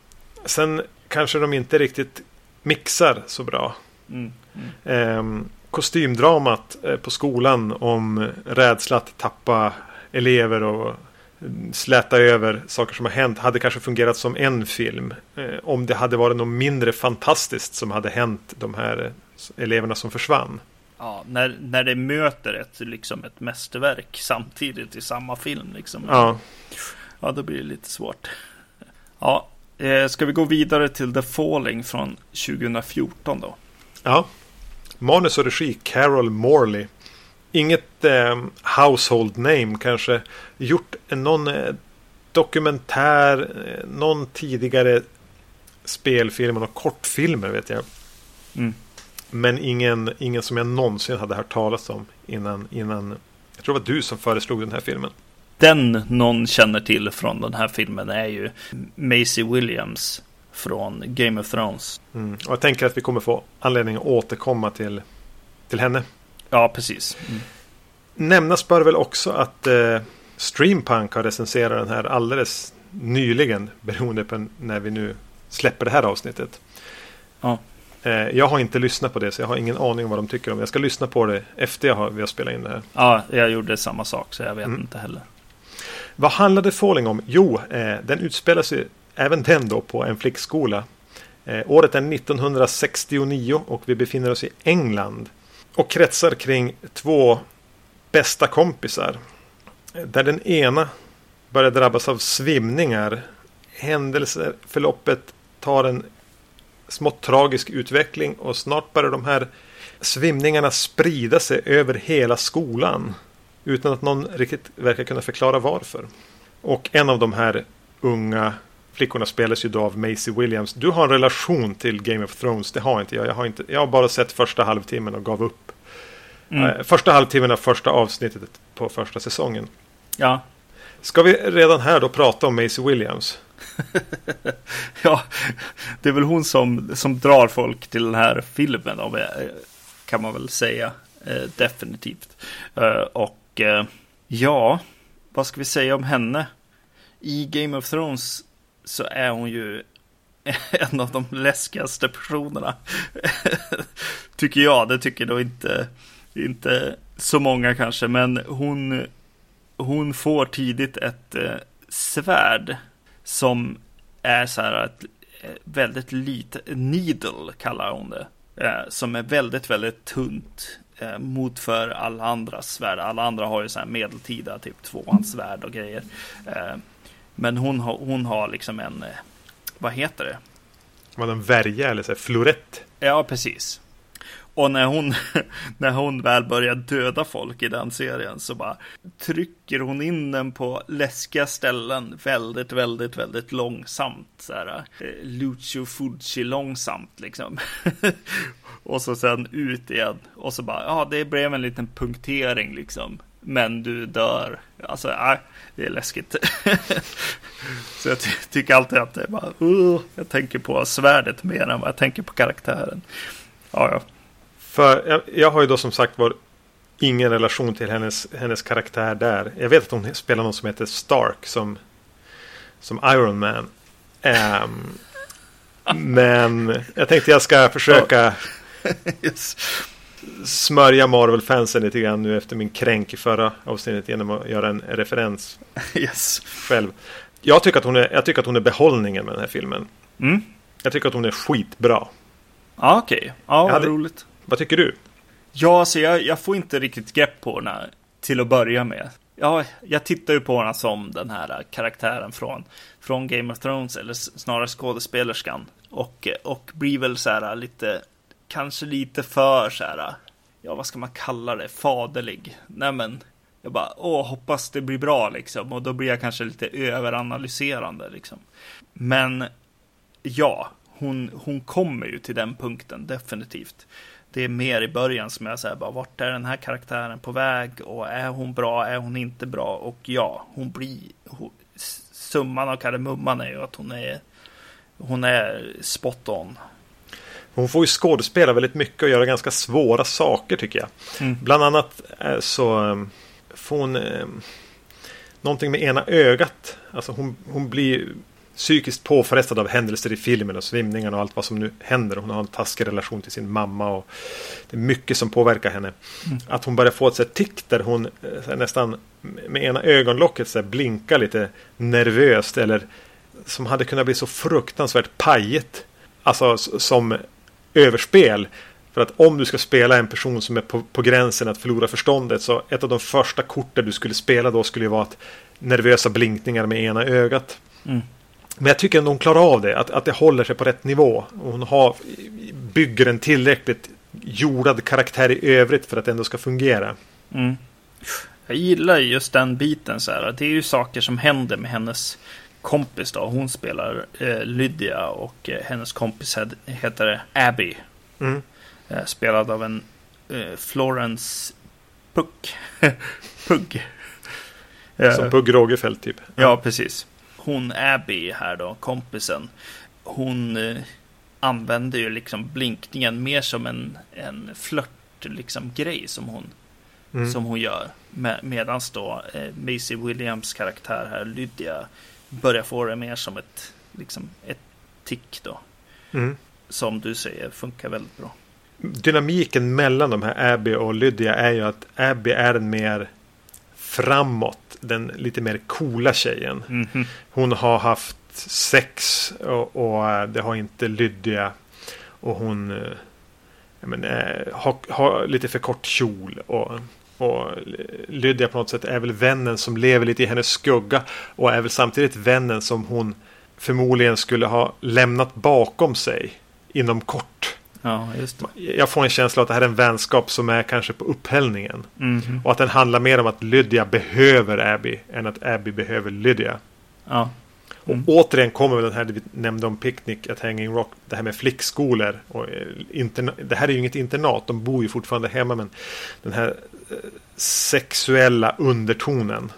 Speaker 2: Sen kanske de inte riktigt mixar så bra.
Speaker 3: Mm, mm.
Speaker 2: Ehm, kostymdramat eh, på skolan om rädsla att tappa elever och mm, släta över saker som har hänt hade kanske fungerat som en film. Eh, om det hade varit något mindre fantastiskt som hade hänt de här eh, eleverna som försvann.
Speaker 3: Ja, när, när det möter ett, liksom ett mästerverk samtidigt i samma film. Liksom.
Speaker 2: Ja.
Speaker 3: ja, då blir det lite svårt. Ja, eh, ska vi gå vidare till The Falling från 2014 då?
Speaker 2: Ja. Manus och regi Carol Morley. Inget eh, household name kanske. Gjort någon eh, dokumentär, eh, någon tidigare spelfilm och kortfilmer vet jag.
Speaker 3: Mm.
Speaker 2: Men ingen, ingen som jag någonsin hade hört talas om innan, innan. Jag tror det var du som föreslog den här filmen.
Speaker 3: Den någon känner till från den här filmen är ju Maisie Williams från Game of Thrones.
Speaker 2: Mm. Och jag tänker att vi kommer få anledning att återkomma till, till henne.
Speaker 3: Ja, precis. Mm.
Speaker 2: Nämnas bör väl också att eh, Streampunk har recenserat den här alldeles nyligen. Beroende på när vi nu släpper det här avsnittet.
Speaker 3: Ja.
Speaker 2: Eh, jag har inte lyssnat på det så jag har ingen aning om vad de tycker om. Jag ska lyssna på det efter jag har, vi har spelat in det här.
Speaker 3: Ja, jag gjorde samma sak så jag vet mm. inte heller.
Speaker 2: Vad handlade Falling om? Jo, eh, den utspelar sig även den då på en flickskola. Eh, året är 1969 och vi befinner oss i England. Och kretsar kring två bästa kompisar. Där den ena börjar drabbas av svimningar. Händelseförloppet tar en smått tragisk utveckling och snart börjar de här svimningarna sprida sig över hela skolan. Utan att någon riktigt verkar kunna förklara varför. Och en av de här unga flickorna spelas ju då av Maisie Williams. Du har en relation till Game of Thrones. Det har inte jag. Jag har, inte, jag har bara sett första halvtimmen och gav upp. Mm. Eh, första halvtimmen av första avsnittet på första säsongen.
Speaker 3: Ja.
Speaker 2: Ska vi redan här då prata om Maisie Williams?
Speaker 3: ja, det är väl hon som, som drar folk till den här filmen. Kan man väl säga. Eh, definitivt. Eh, och eh, ja, vad ska vi säga om henne? I Game of Thrones så är hon ju en av de läskigaste personerna. tycker jag, det tycker då inte, inte så många kanske, men hon, hon får tidigt ett eh, svärd som är så här ett eh, väldigt litet, needle kallar hon det, eh, som är väldigt, väldigt tunt eh, mot för alla andra svärd. Alla andra har ju så här medeltida, typ tvåhandssvärd och grejer. Men hon har, hon har liksom en, vad heter det?
Speaker 2: Var det en värja eller så här, florett?
Speaker 3: Ja, precis. Och när hon, när hon väl börjar döda folk i den serien så bara trycker hon in den på läskiga ställen väldigt, väldigt, väldigt långsamt. Så här, eh, Lucio Fucci långsamt liksom. och så sen ut igen. Och så bara, ja, det blev en liten punktering liksom men du dör. Alltså, nej, det är läskigt. så jag ty tycker alltid att det är bara, uh, jag tänker på svärdet mer än vad jag tänker på karaktären. Ja, ja.
Speaker 2: För jag, jag har ju då som sagt var ingen relation till hennes, hennes karaktär där. Jag vet att hon spelar någon som heter Stark som, som Iron Man. Um, men jag tänkte jag ska försöka yes smörja Marvel-fansen lite grann nu efter min kränk i förra avsnittet genom att göra en referens
Speaker 3: yes.
Speaker 2: själv. Jag tycker, att hon är, jag tycker att hon är behållningen med den här filmen.
Speaker 3: Mm.
Speaker 2: Jag tycker att hon är skitbra.
Speaker 3: Ja, okej. Okay. Ja, vad roligt.
Speaker 2: Vad tycker du?
Speaker 3: Ja, alltså jag, jag får inte riktigt grepp på henne till att börja med. Ja, jag tittar ju på henne som den här karaktären från, från Game of Thrones, eller snarare skådespelerskan. Och, och blir väl så här lite kanske lite för så här, ja vad ska man kalla det, faderlig. Nej men, jag bara, åh, hoppas det blir bra liksom. Och då blir jag kanske lite överanalyserande liksom. Men ja, hon, hon kommer ju till den punkten definitivt. Det är mer i början som jag säger bara, vart är den här karaktären på väg? Och är hon bra? Är hon inte bra? Och ja, hon blir, hon, summan av kardemumman är ju att hon är, hon är spot on.
Speaker 2: Hon får ju skådespela väldigt mycket och göra ganska svåra saker tycker jag. Mm. Bland annat eh, så ehm, får hon eh, någonting med ena ögat. Alltså hon, hon blir psykiskt påfrestad av händelser i filmen och svimningen och allt vad som nu händer. Hon har en taskig relation till sin mamma och det är mycket som påverkar henne. Mm. Att hon börjar få ett tick där hon eh, nästan med ena ögonlocket så blinkar lite nervöst eller som hade kunnat bli så fruktansvärt pajigt. Alltså som överspel. För att om du ska spela en person som är på, på gränsen att förlora förståndet så ett av de första korten du skulle spela då skulle ju vara att nervösa blinkningar med ena ögat.
Speaker 3: Mm.
Speaker 2: Men jag tycker ändå hon klarar av det, att, att det håller sig på rätt nivå. Hon har, bygger en tillräckligt jordad karaktär i övrigt för att det ändå ska fungera.
Speaker 3: Mm. Jag gillar just den biten så här. Det är ju saker som händer med hennes kompis då. Hon spelar eh, Lydia och eh, hennes kompis heter Abby.
Speaker 2: Mm.
Speaker 3: Eh, spelad av en eh, Florence Puck. Pugg.
Speaker 2: Som Pugh Rogefeldt typ.
Speaker 3: Ja, precis. Hon Abby här då, kompisen. Hon eh, använder ju liksom blinkningen mer som en, en flört liksom grej som hon,
Speaker 2: Mm.
Speaker 3: som hon gör. Med, medans då eh, Maisie Williams karaktär här, Lydia, börjar få det mer som ett, liksom ett tick då.
Speaker 2: Mm.
Speaker 3: Som du säger funkar väldigt bra.
Speaker 2: Dynamiken mellan de här Abby och Lydia är ju att Abby är den mer framåt, den lite mer coola tjejen.
Speaker 3: Mhm.
Speaker 2: Hon har haft sex och, och eh, det har inte Lydia. Och hon eh, men, eh, har, har lite för kort kjol. Och, och Lydia på något sätt är väl vännen som lever lite i hennes skugga. Och är väl samtidigt vännen som hon förmodligen skulle ha lämnat bakom sig inom kort.
Speaker 3: Ja, just det.
Speaker 2: Jag får en känsla att det här är en vänskap som är kanske på upphällningen.
Speaker 3: Mhm.
Speaker 2: Och att den handlar mer om att Lydia behöver Abby än att Abby behöver Lydia.
Speaker 3: Ja. Mm.
Speaker 2: Och återigen kommer den här vi nämnde om Picnic at Hanging Rock. Det här med flickskolor. Och eh, interna- det här är ju inget internat. De bor ju fortfarande hemma. Men den här eh, sexuella undertonen.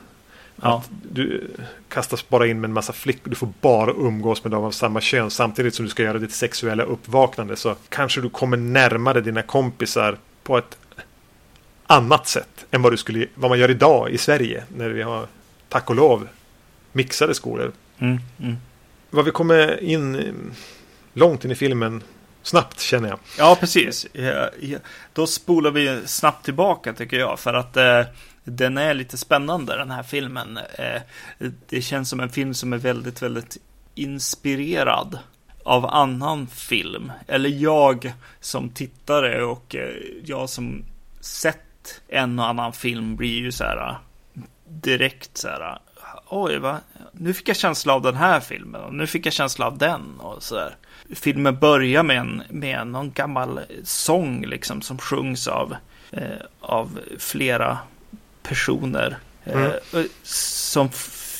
Speaker 3: Ja.
Speaker 2: Att du kastas bara in med en massa flickor. Du får bara umgås med dem av samma kön. Samtidigt som du ska göra ditt sexuella uppvaknande. Så kanske du kommer närmare dina kompisar på ett annat sätt. Än vad, du skulle, vad man gör idag i Sverige. När vi har, tack och lov, mixade skolor.
Speaker 3: Mm. Mm.
Speaker 2: Vad vi kommer in långt in i filmen snabbt känner jag.
Speaker 3: Ja, precis. Då spolar vi snabbt tillbaka tycker jag. För att eh, den är lite spännande den här filmen. Eh, det känns som en film som är väldigt, väldigt inspirerad av annan film. Eller jag som tittare och eh, jag som sett en och annan film blir ju så här direkt så här. Oj, va? nu fick jag känsla av den här filmen och nu fick jag känsla av den och så där. Filmen börjar med, en, med någon gammal sång liksom som sjungs av, eh, av flera personer.
Speaker 2: Mm.
Speaker 3: Eh, som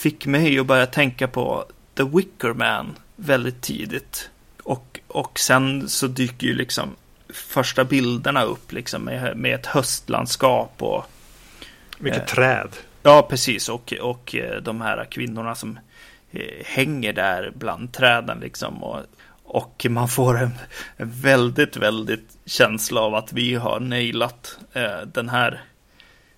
Speaker 3: fick mig att börja tänka på The Wicker Man väldigt tidigt. Och, och sen så dyker ju liksom första bilderna upp liksom med, med ett höstlandskap och
Speaker 2: Mycket
Speaker 3: Eh.
Speaker 2: träd.
Speaker 3: Ja, precis. Och, och eh, de här kvinnorna som eh, hänger där bland träden liksom. Och, och man får en, en väldigt, väldigt känsla av att vi har nailat eh, den här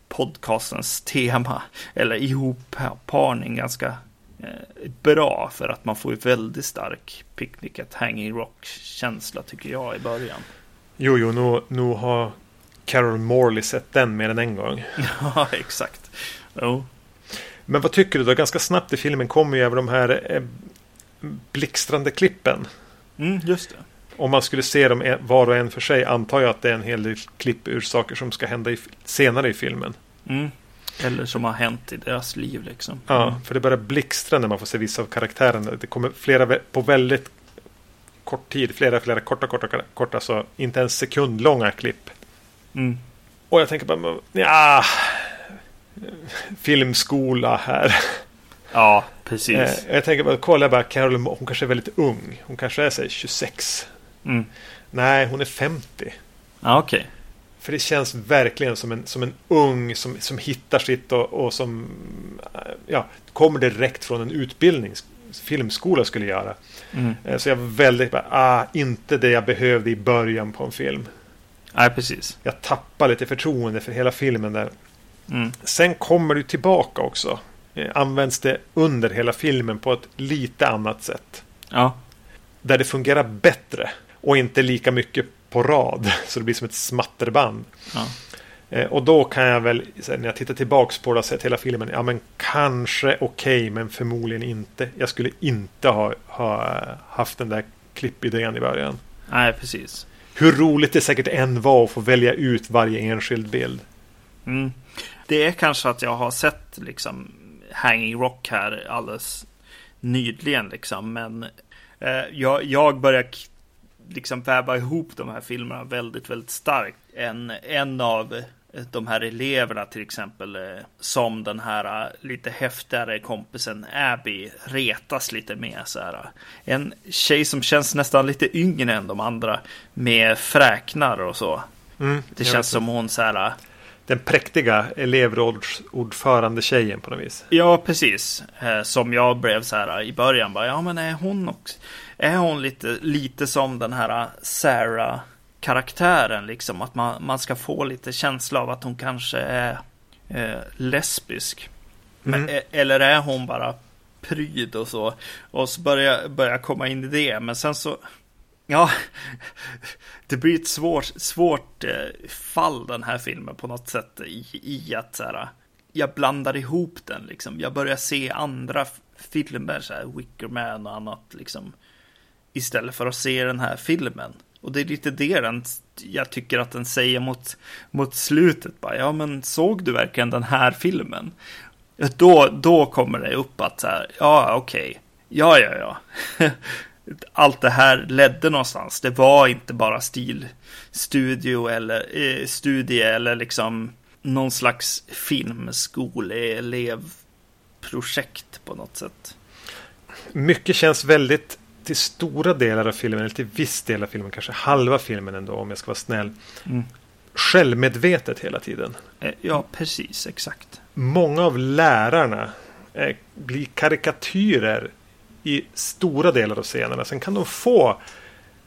Speaker 3: podcastens tema. Eller ihopparning ganska eh, bra. För att man får ju väldigt stark Picnic at Hanging Rock-känsla tycker jag i början.
Speaker 2: Jo, jo, nu, nu har Carol Morley sett den mer än en gång.
Speaker 3: Ja, exakt. Jo.
Speaker 2: Men vad tycker du då? Ganska snabbt i filmen kommer ju även de här eh, blixtrande klippen.
Speaker 3: Mm, just det.
Speaker 2: Om man skulle se dem en- var och en för sig antar jag att det är en hel del klipp ur saker som ska hända i, senare i filmen.
Speaker 3: Mm. Eller som har hänt i deras liv liksom.
Speaker 2: Ja, för det börjar blixtra när man får se vissa av karaktärerna. Det kommer flera på väldigt kort tid. Flera, flera korta, korta, korta, så inte ens sekundlånga klipp.
Speaker 3: Mm.
Speaker 2: Och jag tänker bara, ja, filmskola här.
Speaker 3: Ja, precis.
Speaker 2: Eh, jag tänker bara, kolla bara, Carol, hon kanske är väldigt ung. Hon kanske är säg 26.
Speaker 3: Mm.
Speaker 2: Nej, hon är 50.
Speaker 3: Ja, okej.
Speaker 2: För det känns verkligen som en, som en ung som, som hittar sitt och, och som eh, ja, kommer direkt från en utbildning. Filmskola skulle göra.
Speaker 3: Mm.
Speaker 2: Eh, Så jag var väldigt ah, inte det jag behövde i början på en film.
Speaker 3: Nej, precis.
Speaker 2: Jag tappar lite förtroende för hela filmen där.
Speaker 3: Mm.
Speaker 2: Sen kommer det tillbaka också. Eh, Används det under hela filmen på ett lite annat sätt.
Speaker 3: Ja.
Speaker 2: Där det fungerar bättre. Och inte lika mycket på rad. Så det blir som ett smatterband.
Speaker 3: ja.
Speaker 2: Eh, Och då kan jag väl, när jag tittar tillbaks på det och sett hela filmen. Ja men kanske okej, men förmodligen inte. Jag skulle inte ha, ha haft den där klippidén i början.
Speaker 3: Nej, precis.
Speaker 2: hur roligt det säkert än var att få välja ut varje enskild bild.
Speaker 3: Mm. Det är kanske att jag har sett liksom Hanging Rock här alldeles nyligen liksom. Men eh, jag, jag börjar liksom väva ihop de här filmerna väldigt, väldigt starkt. En, en av de här eleverna till exempel eh, som den här eh, lite häftigare kompisen Abby retas lite med så här. En tjej som känns nästan lite yngre än de andra med fräknar och så. Mm, det känns som hon så här.
Speaker 2: Den präktiga elevrådsordförande tjejen på något vis.
Speaker 3: Ja, precis. Eh, som jag blev så här i början. Bara, ja, men är hon också? Är hon lite, lite som den här Sarah karaktären liksom. Att man, man ska få lite känsla av att hon kanske är eh, lesbisk. Mm. Men, eller är hon bara pryd och så. Och så börjar jag komma in i det. Men sen så. Ja, det blir ett svårt, svårt eh, fall den här filmen på något sätt i, i att så här, jag blandar ihop den liksom. Jag börjar se andra filmer, så här, Wickerman och annat liksom. Istället för att se den här filmen. Och det är lite det den, jag tycker att den säger mot, mot slutet. Bara, ja, men såg du verkligen den här filmen? Då, då kommer det upp att så här, ja, okej, okay. ja, ja, ja. Allt det här ledde någonstans. Det var inte bara stilstudio eller eh, studie eller liksom någon slags filmskoleelevprojekt på något sätt.
Speaker 2: Mycket känns väldigt till stora delar av filmen, eller till viss del av filmen, kanske halva filmen ändå om jag ska vara snäll. Mm. Självmedvetet hela tiden.
Speaker 3: Eh, ja, precis, exakt.
Speaker 2: Många av lärarna eh, blir karikatyrer i stora delar av scenerna. Sen kan de få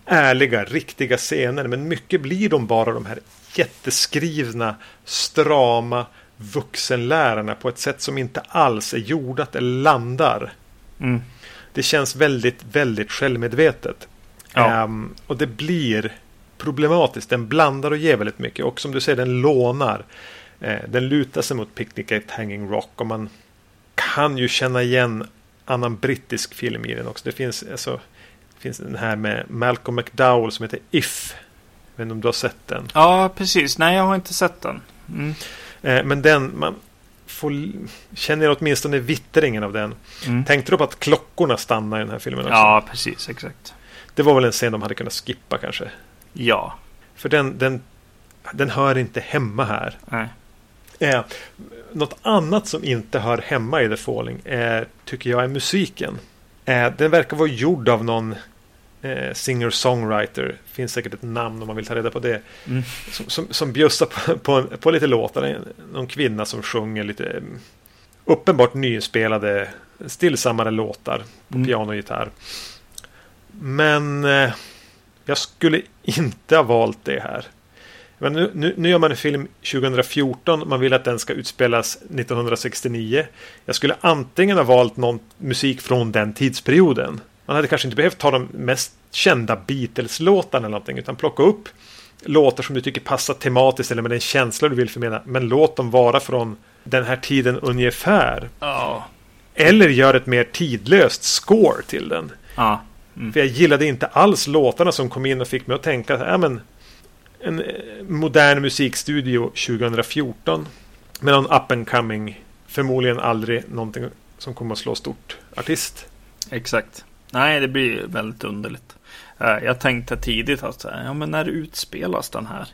Speaker 2: ärliga, riktiga scener, men mycket blir de bara de här jätteskrivna, strama vuxenlärarna på ett sätt som inte alls är jordat eller landar. Mm det känns väldigt, väldigt självmedvetet. Ja. Um, och det blir problematiskt. Den blandar och ger väldigt mycket. Och som du säger, den lånar. Eh, den lutar sig mot Picnic at Hanging Rock. Och man kan ju känna igen annan brittisk film i den också. Det finns, alltså, det finns den här med Malcolm McDowell som heter If. Jag vet inte om du har sett den?
Speaker 3: Ja, precis. Nej, jag har inte sett den. Mm.
Speaker 2: Eh, men den, man, får, känner åtminstone vittringen av den. Mm. Tänkte du på att klockorna stannar i den här filmen också?
Speaker 3: Ja, precis. Exakt.
Speaker 2: Det var väl en scen de hade kunnat skippa kanske?
Speaker 3: Ja.
Speaker 2: För den, den, den hör inte hemma här.
Speaker 3: Nej.
Speaker 2: Eh, något annat som inte hör hemma i The Falling är, tycker jag är musiken. Eh, den verkar vara gjord av någon eh, singer-songwriter. Finns säkert ett namn om man vill ta reda på det. Mm. Som, som, som bjussar på, på, på, lite låtar. Någon kvinna som sjunger lite mm, uppenbart nyinspelade stillsammare låtar på mm. piano och gitarr. Men eh, jag skulle inte ha valt det här. Men nu, nu, nu, gör man en film 2014. Man vill att den ska utspelas 1969. Jag skulle antingen ha valt någon musik från den tidsperioden. Man hade kanske inte behövt ta de mest kända Beatles-låtarna eller någonting. Utan plocka upp låtar som du tycker passar tematiskt eller med den känsla du vill förmedla. Men låt dem vara från den här tiden ungefär.
Speaker 3: Oh.
Speaker 2: Eller gör ett mer tidlöst score till den.
Speaker 3: Ah.
Speaker 2: Mm. För jag gillade inte alls låtarna som kom in och fick mig att tänka. Ja, men, en eh, modern musikstudio 2014. Med någon up and coming. Förmodligen aldrig någonting som kommer att slå stort artist.
Speaker 3: Exakt. Nej, det blir väldigt underligt. Eh, jag tänkte tidigt att ja, men när utspelas den här?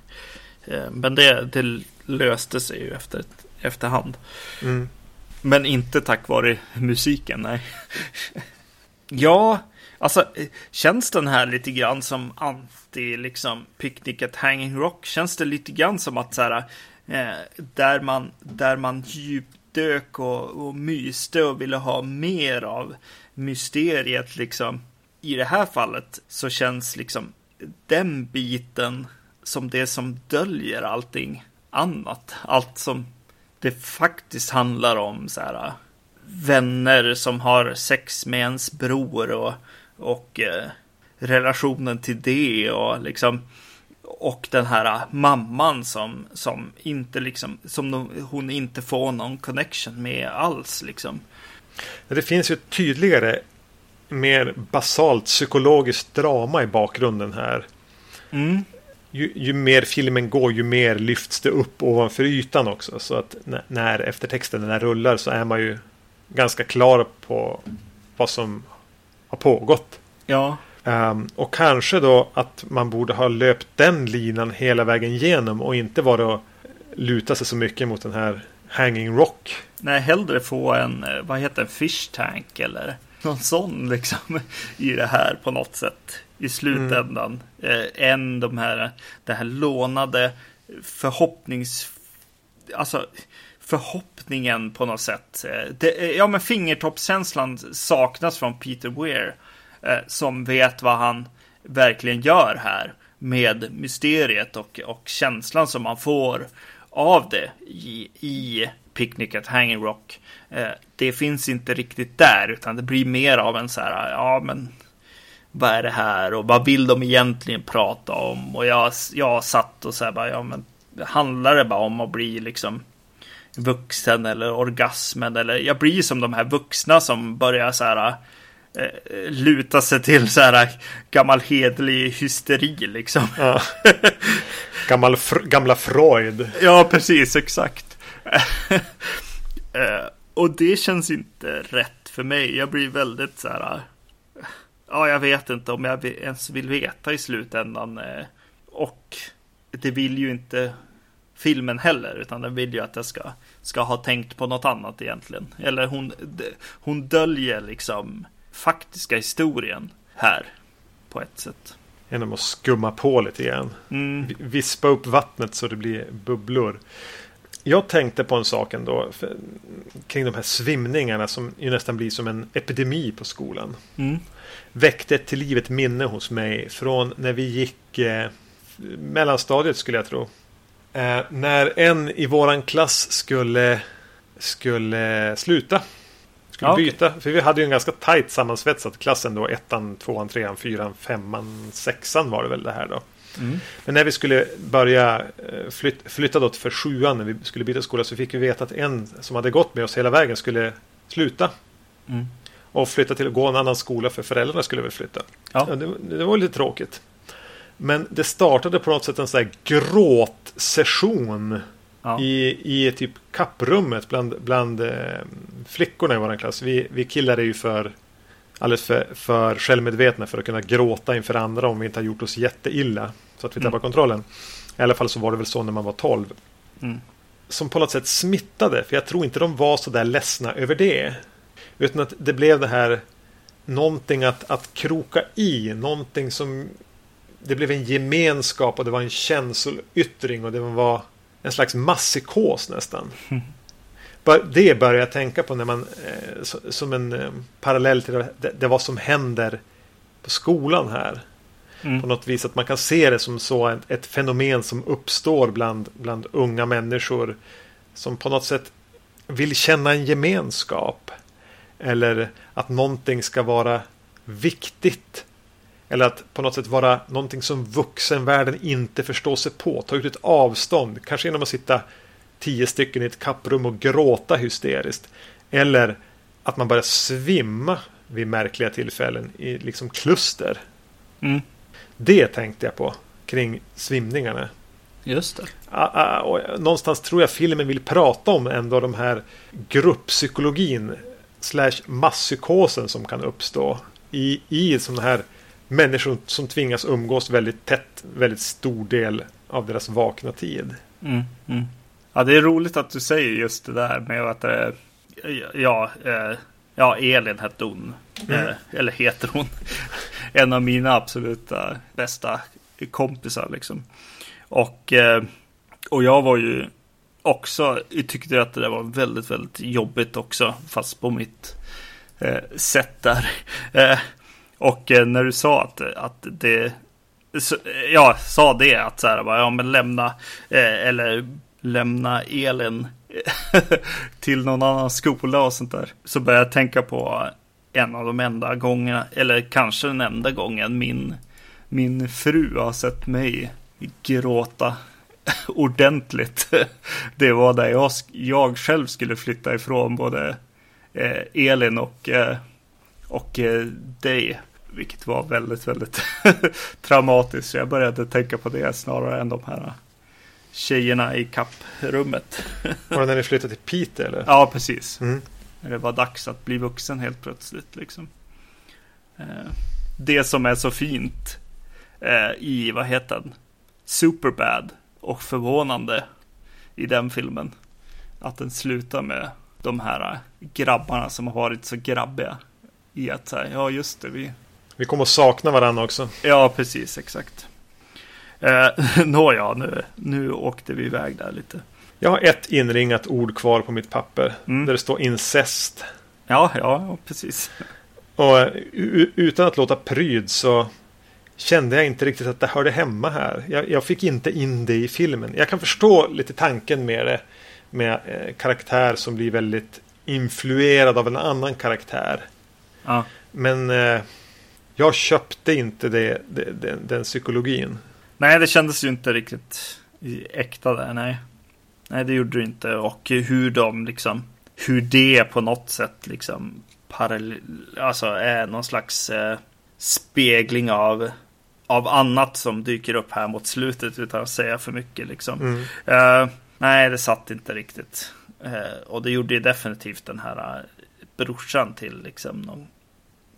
Speaker 3: Eh, men det, det löste sig ju efter, efterhand.
Speaker 2: Mm.
Speaker 3: Men inte tack vare musiken, nej. ja, alltså känns den här lite grann som anti liksom Picnic at Hanging Rock? Känns det lite grann som att så här, eh, där man, där man djupdök och, och myste och ville ha mer av mysteriet liksom. I det här fallet så känns liksom den biten som det som döljer allting annat. Allt som det faktiskt handlar om så här vänner som har sex med ens bror och, och eh, relationen till det och liksom och den här mamman som, som inte liksom, som hon inte får någon connection med alls liksom.
Speaker 2: Det finns ju tydligare, mer basalt psykologiskt drama i bakgrunden här.
Speaker 3: Mm.
Speaker 2: ju, ju mer filmen går, ju mer lyfts det upp ovanför ytan också. Så att när, när eftertexten när rullar så är man ju ganska klar på vad som har pågått.
Speaker 3: Ja.
Speaker 2: Um, och kanske då att man borde ha löpt den linan hela vägen igenom och inte bara luta sig så mycket mot den här Hanging Rock.
Speaker 3: Nej, hellre få en, eh, vad heter en fish tank eller någon sån liksom i det här på något sätt i slutändan. Mm. Eh, än de här, det här lånade förhoppnings... Alltså förhoppningen på något sätt. Eh, det, eh, ja, men fingertoppskänslan saknas från Peter Weir. Eh, som vet vad han verkligen gör här. Med mysteriet och, och känslan som man får av det i, i Picnic at Hanging Rock. Eh, det finns inte riktigt där, utan det blir mer av en så här, ja men vad är det här och vad vill de egentligen prata om? Och jag, jag satt och så här bara, ja men handlar det bara om att bli liksom vuxen eller orgasmen eller jag blir som de här vuxna som börjar så här eh, luta sig till så här gammal hedlig hysteri liksom. Ja.
Speaker 2: Gammal, gamla Freud.
Speaker 3: Ja, precis, exakt. eh, och det känns inte rätt för mig. Jag blir väldigt så här ja, jag vet inte om jag ens vill veta i slutändan. Eh, och det vill ju inte filmen heller, utan den vill ju att jag ska, ska ha tänkt på något annat egentligen. Eller hon, hon döljer liksom faktiska historien här på ett sätt.
Speaker 2: Genom att skumma på lite grann. Mm. Vispa upp vattnet så det blir bubblor. Jag tänkte på en sak ändå. Kring de här svimningarna som ju nästan blir som en epidemi på skolan. Mm väckte till livet minne hos mig från när vi gick eh, mellanstadiet skulle jag tro. Eh, när en i våran klass skulle, skulle sluta. Skulle ja, byta. För vi hade ju en ganska tajt sammansvetsad klass ändå. Ettan, tvåan, trean, fyran, femman, sexan var det väl det här då. Mm. Men när vi skulle börja eh, flyt, flytta då för sjuan när vi skulle byta skola så fick vi veta att en som hade gått med oss hela vägen skulle sluta. Mm och flytta till att gå en annan skola för föräldrarna skulle väl flytta. Ja. ja det, det, var lite tråkigt. Men det startade på något sätt en sån här gråtsession ja. i, i typ kapprummet bland, bland eh, flickorna i vår klass. Vi, vi killar är ju för alldeles för, för självmedvetna för att kunna gråta inför andra om vi inte har gjort oss jätteilla. Så att vi tappar mm. kontrollen. I alla fall så var det väl så när man var 12. Mm. Som på något sätt smittade. För jag tror inte de var så där ledsna över det. Utan att det blev det här någonting att, att kroka i. Någonting som det blev en gemenskap och det var en känsloyttring och det var en slags masspsykos nästan. Mm. Det börjar jag tänka på när man eh, som en eh, parallell till det, det vad som händer på skolan här. Mm. På något vis att man kan se det som så ett, ett, fenomen som uppstår bland, bland unga människor. Som på något sätt vill känna en gemenskap. Eller att någonting ska vara viktigt. Eller att på något sätt vara någonting som vuxenvärlden inte förstår sig på. Ta ut ett avstånd. Kanske genom att sitta tio stycken i ett kapprum och gråta hysteriskt. Eller att man börjar svimma vid märkliga tillfällen i liksom kluster. Mm. Det tänkte jag på kring svimningarna.
Speaker 3: Just det.
Speaker 2: Och någonstans tror jag filmen vill prata om ändå de här grupppsykologin slash masspsykosen som kan uppstå i, i sådana här människor som tvingas umgås väldigt tätt, väldigt stor del av deras vakna tid.
Speaker 3: Mm, mm. Ja, det är roligt att du säger just det där med att äh, ja, äh, ja, Elin hette hon. Mm. Äh, eller heter hon. en av mina absoluta bästa kompisar liksom. Och, och jag var ju också tyckte att det där var väldigt, väldigt jobbigt också, fast på mitt eh, sätt där. Och eh, när du sa att, att det, så, eh, ja, sa det att så här, bara, ja men lämna, eh, eller lämna elen eh, till någon annan skola och sånt där. Så började jag tänka på en av de enda gångerna, eller kanske den enda gången min, min fru har sett mig gråta ordentligt. Det var där jag, jag själv skulle flytta ifrån både eh, Elin och, eh, och eh, dig. Vilket var väldigt, väldigt traumatiskt. Så jag började tänka på det snarare än de här tjejerna i kapprummet.
Speaker 2: Var det när ni flyttade till Piteå eller?
Speaker 3: Ja, precis.
Speaker 2: Mm.
Speaker 3: Det var dags att bli vuxen helt plötsligt. Liksom. Eh, det som är så fint eh, i, vad heter den? Superbad och förvånande i den filmen. Att den slutar med de här grabbarna som har varit så grabbiga. I att säga, ja just det, vi...
Speaker 2: Vi kommer att sakna varandra också.
Speaker 3: Ja, precis, exakt. Eh, Nåja, nu, nu åkte vi iväg där lite.
Speaker 2: Jag har ett inringat ord kvar på mitt papper.
Speaker 3: Mm.
Speaker 2: Där det står incest.
Speaker 3: Ja, ja, precis.
Speaker 2: Och eh, utan att låta pryd så kände jag inte riktigt att det hörde hemma här. Jag, jag fick inte in det i filmen. Jag kan förstå lite tanken med det. Med eh, karaktär som blir väldigt influerad av en annan karaktär.
Speaker 3: Ja,
Speaker 2: Men eh, jag köpte inte det, det, den, den psykologin.
Speaker 3: Nej, det kändes ju inte riktigt äkta där, nej. Nej, det gjorde det inte. Och hur de liksom, hur det på något sätt liksom parallell, alltså är någon slags eh, spegling av, av annat som dyker upp här mot slutet utan att säga för mycket liksom.
Speaker 2: Mm.
Speaker 3: Eh, nej, det satt inte riktigt. Eh, och det gjorde ju definitivt den här eh, brorsan till liksom någon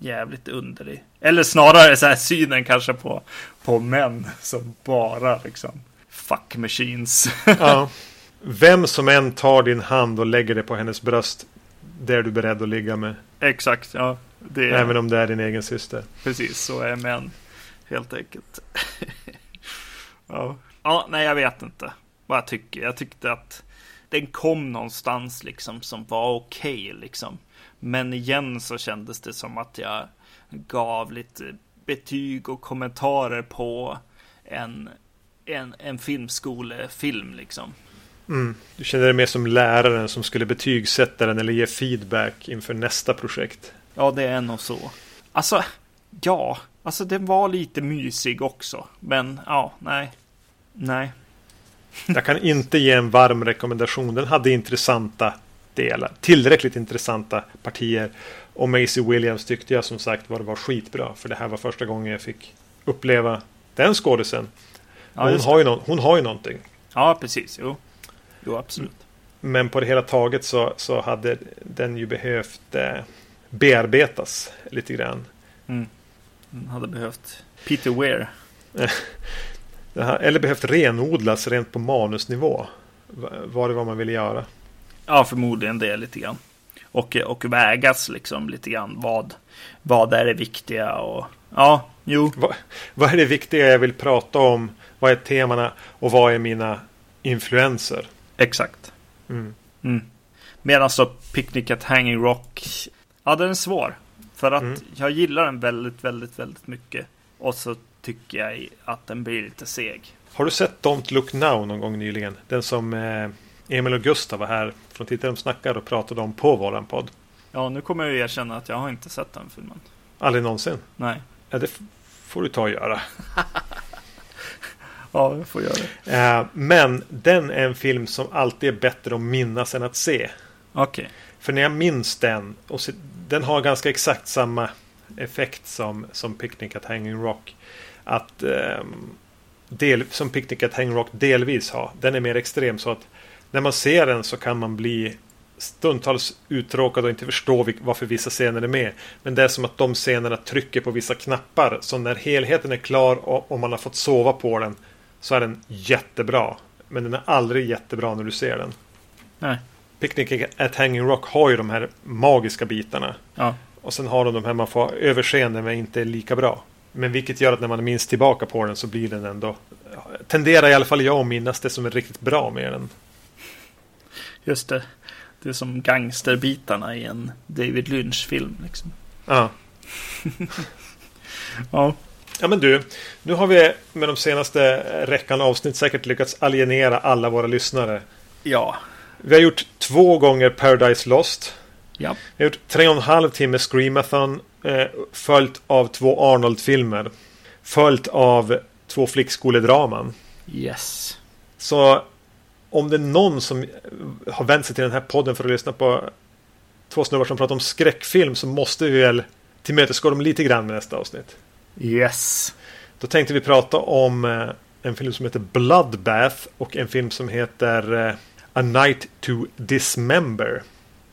Speaker 3: jävligt underlig. Eller snarare så här synen kanske på, på män som bara liksom fuck machines.
Speaker 2: Ja. Vem som än tar din hand och lägger det på hennes bröst. Det är du beredd att ligga med.
Speaker 3: Exakt, ja. Det
Speaker 2: Även om det är din egen syster.
Speaker 3: precis så är män. Helt enkelt. ja. ja, nej jag vet inte vad jag tycker. Jag tyckte att den kom någonstans liksom som var okej liksom. Men igen så kändes det som att jag gav lite betyg och kommentarer på en, en, en filmskolefilm liksom.
Speaker 2: Mm. Du känner dig mer som läraren som skulle betygsätta den eller ge feedback inför nästa projekt.
Speaker 3: Ja, det är nog så. Alltså, ja, alltså den var lite mysig också. Men ja, nej. Nej.
Speaker 2: Jag kan inte ge en varm rekommendation. Den hade intressanta delar. Tillräckligt intressanta partier. Och Maisie Williams tyckte jag som sagt var det var skitbra. För det här var första gången jag fick uppleva den skådisen.
Speaker 3: Ja,
Speaker 2: hon, har ju no- hon har ju någonting.
Speaker 3: ja precis. Jo, jo absolut.
Speaker 2: Men på det hela taget så, så hade den ju behövt eh, bearbetas lite grann.
Speaker 3: Mm. Den hade behövt Peter Weir.
Speaker 2: Här, eller behövt renodlas rent på manusnivå. Va- Vad det var man ville göra.
Speaker 3: Ja, förmodligen det lite grann. Och, och vägas liksom lite grann. Vad, vad är det viktiga och ja, jo.
Speaker 2: Vad, vad är det viktiga jag vill prata om? Vad är temana? Och vad är mina influenser?
Speaker 3: Exakt.
Speaker 2: Mm.
Speaker 3: Mm. Medan så Picnic at Hanging Rock. Ja, den är svår. För att
Speaker 2: Mm.
Speaker 3: jag gillar den väldigt, väldigt, väldigt mycket. Och så tycker jag att den blir lite seg.
Speaker 2: Har du sett Don't Look Now någon gång nyligen? Den som eh, Emil och Gustav var här från Tittare de snackar och pratade om på våran podd.
Speaker 3: Ja, nu kommer jag ju erkänna att jag har inte sett den filmen.
Speaker 2: Aldrig någonsin.
Speaker 3: Nej.
Speaker 2: Ja, det får du ta och göra.
Speaker 3: Ja, jag får göra det.
Speaker 2: Eh, men den är en film som alltid är bättre att minnas än att se.
Speaker 3: Okej.
Speaker 2: För när jag minns den, och se, den har ganska exakt samma effekt som, som Picnic at Hanging Rock. Att ehm, del, som Picnic at Hanging Rock delvis har. Den är mer extrem så att när man ser den så kan man bli stundtals uttråkad och inte förstå varför vissa scener är med. Men det är som att de scenerna trycker på vissa knappar. Så när helheten är klar och, och man har fått sova på den så är den jättebra. Men den är aldrig jättebra när du ser den.
Speaker 3: Nej.
Speaker 2: Picnic at Hanging Rock har ju de här magiska bitarna.
Speaker 3: Ja.
Speaker 2: Och sen har de de här man får överseende med inte är lika bra. Men vilket gör att när man minns tillbaka på den så blir den ändå... Tenderar i alla fall jag att minnas det som är riktigt bra med den.
Speaker 3: Just det. Det är som gangsterbitarna i en David Lynch-film. Liksom.
Speaker 2: Ja.
Speaker 3: Ja.
Speaker 2: ja men du, nu har vi med de senaste räckan avsnitt säkert lyckats alienera alla våra lyssnare.
Speaker 3: Ja.
Speaker 2: Vi har gjort två gånger Paradise Lost.
Speaker 3: Ja.
Speaker 2: Vi har gjort tre och en halv timme Screamathon. Eh, följt av två Arnold-filmer. Följt av två flickskoledraman.
Speaker 3: Yes.
Speaker 2: Så om det är någon som har vänt sig till den här podden för att lyssna på två snubbar som pratar om skräckfilm så måste vi väl tillmötesgå dem lite grann med nästa avsnitt.
Speaker 3: Yes.
Speaker 2: Då tänkte vi prata om eh, en film som heter Bloodbath och en film som heter eh, A Night to Dismember.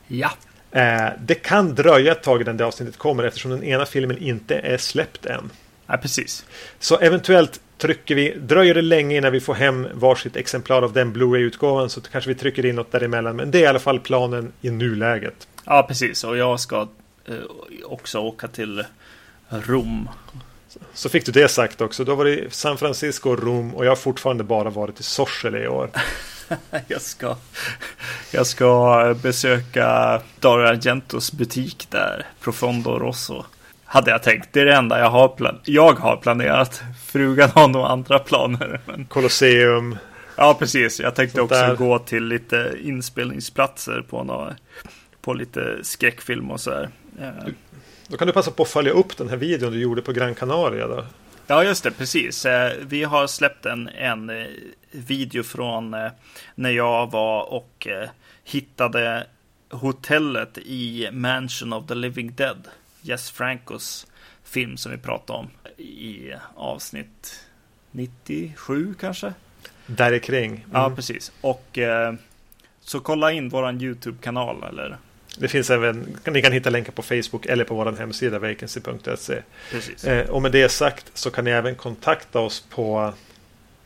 Speaker 3: Ja.
Speaker 2: Eh, det kan dröja ett tag innan det avsnittet kommer eftersom den ena filmen inte är släppt än.
Speaker 3: ja, precis.
Speaker 2: Så eventuellt trycker vi, dröjer det länge innan vi får hem varsitt exemplar av den Blu-ray-utgåvan så kanske vi trycker in något däremellan. Men det är i alla fall planen i nuläget.
Speaker 3: Ja, precis. Och jag ska eh, också åka till Rom.
Speaker 2: Så fick du det sagt också. Då var det i San Francisco och Rom och jag har fortfarande bara varit i Sorsele i år.
Speaker 3: Jag ska, jag ska besöka Dario Argentos butik där, Profondo Rosso. Hade jag tänkt. Det är det enda jag har, plan- jag har planerat. Frugan har nog andra planer. Men...
Speaker 2: Colosseum.
Speaker 3: Ja, precis. Jag tänkte
Speaker 2: Sånt
Speaker 3: också
Speaker 2: där.
Speaker 3: gå till lite inspelningsplatser på, nå på lite skräckfilm och så här. Eh,
Speaker 2: Då kan du passa på att följa upp den här videon du gjorde på Gran Canaria. Då.
Speaker 3: Ja, just det, precis. Eh, Vi har släppt en, en eh, video från när jag var och hittade hotellet i Mansion of the Living Dead. Jess Francos film som vi pratade om i avsnitt 97 kanske.
Speaker 2: Där kring. Mm.
Speaker 3: Ja, precis. Och eh, så kolla in våran YouTube-kanal eller
Speaker 2: Det finns även, ni kan hitta länkar på Facebook eller på vår hemsida vacancy.se.
Speaker 3: precis.
Speaker 2: Eh, och med det sagt så kan ni även kontakta oss på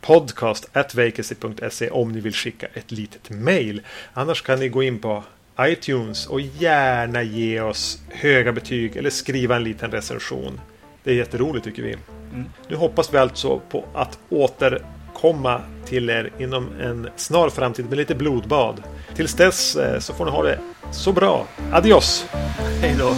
Speaker 2: podcast.vacancy.se om ni vill skicka ett litet mail. Annars kan ni gå in på iTunes och gärna ge oss höga betyg eller skriva en liten recension. Det är jätteroligt tycker vi.
Speaker 3: Mm.
Speaker 2: Nu hoppas vi alltså på att återkomma till er inom en snar framtid med lite blodbad. Tills dess eh, så får ni ha det så bra. Adios!
Speaker 3: Hej då!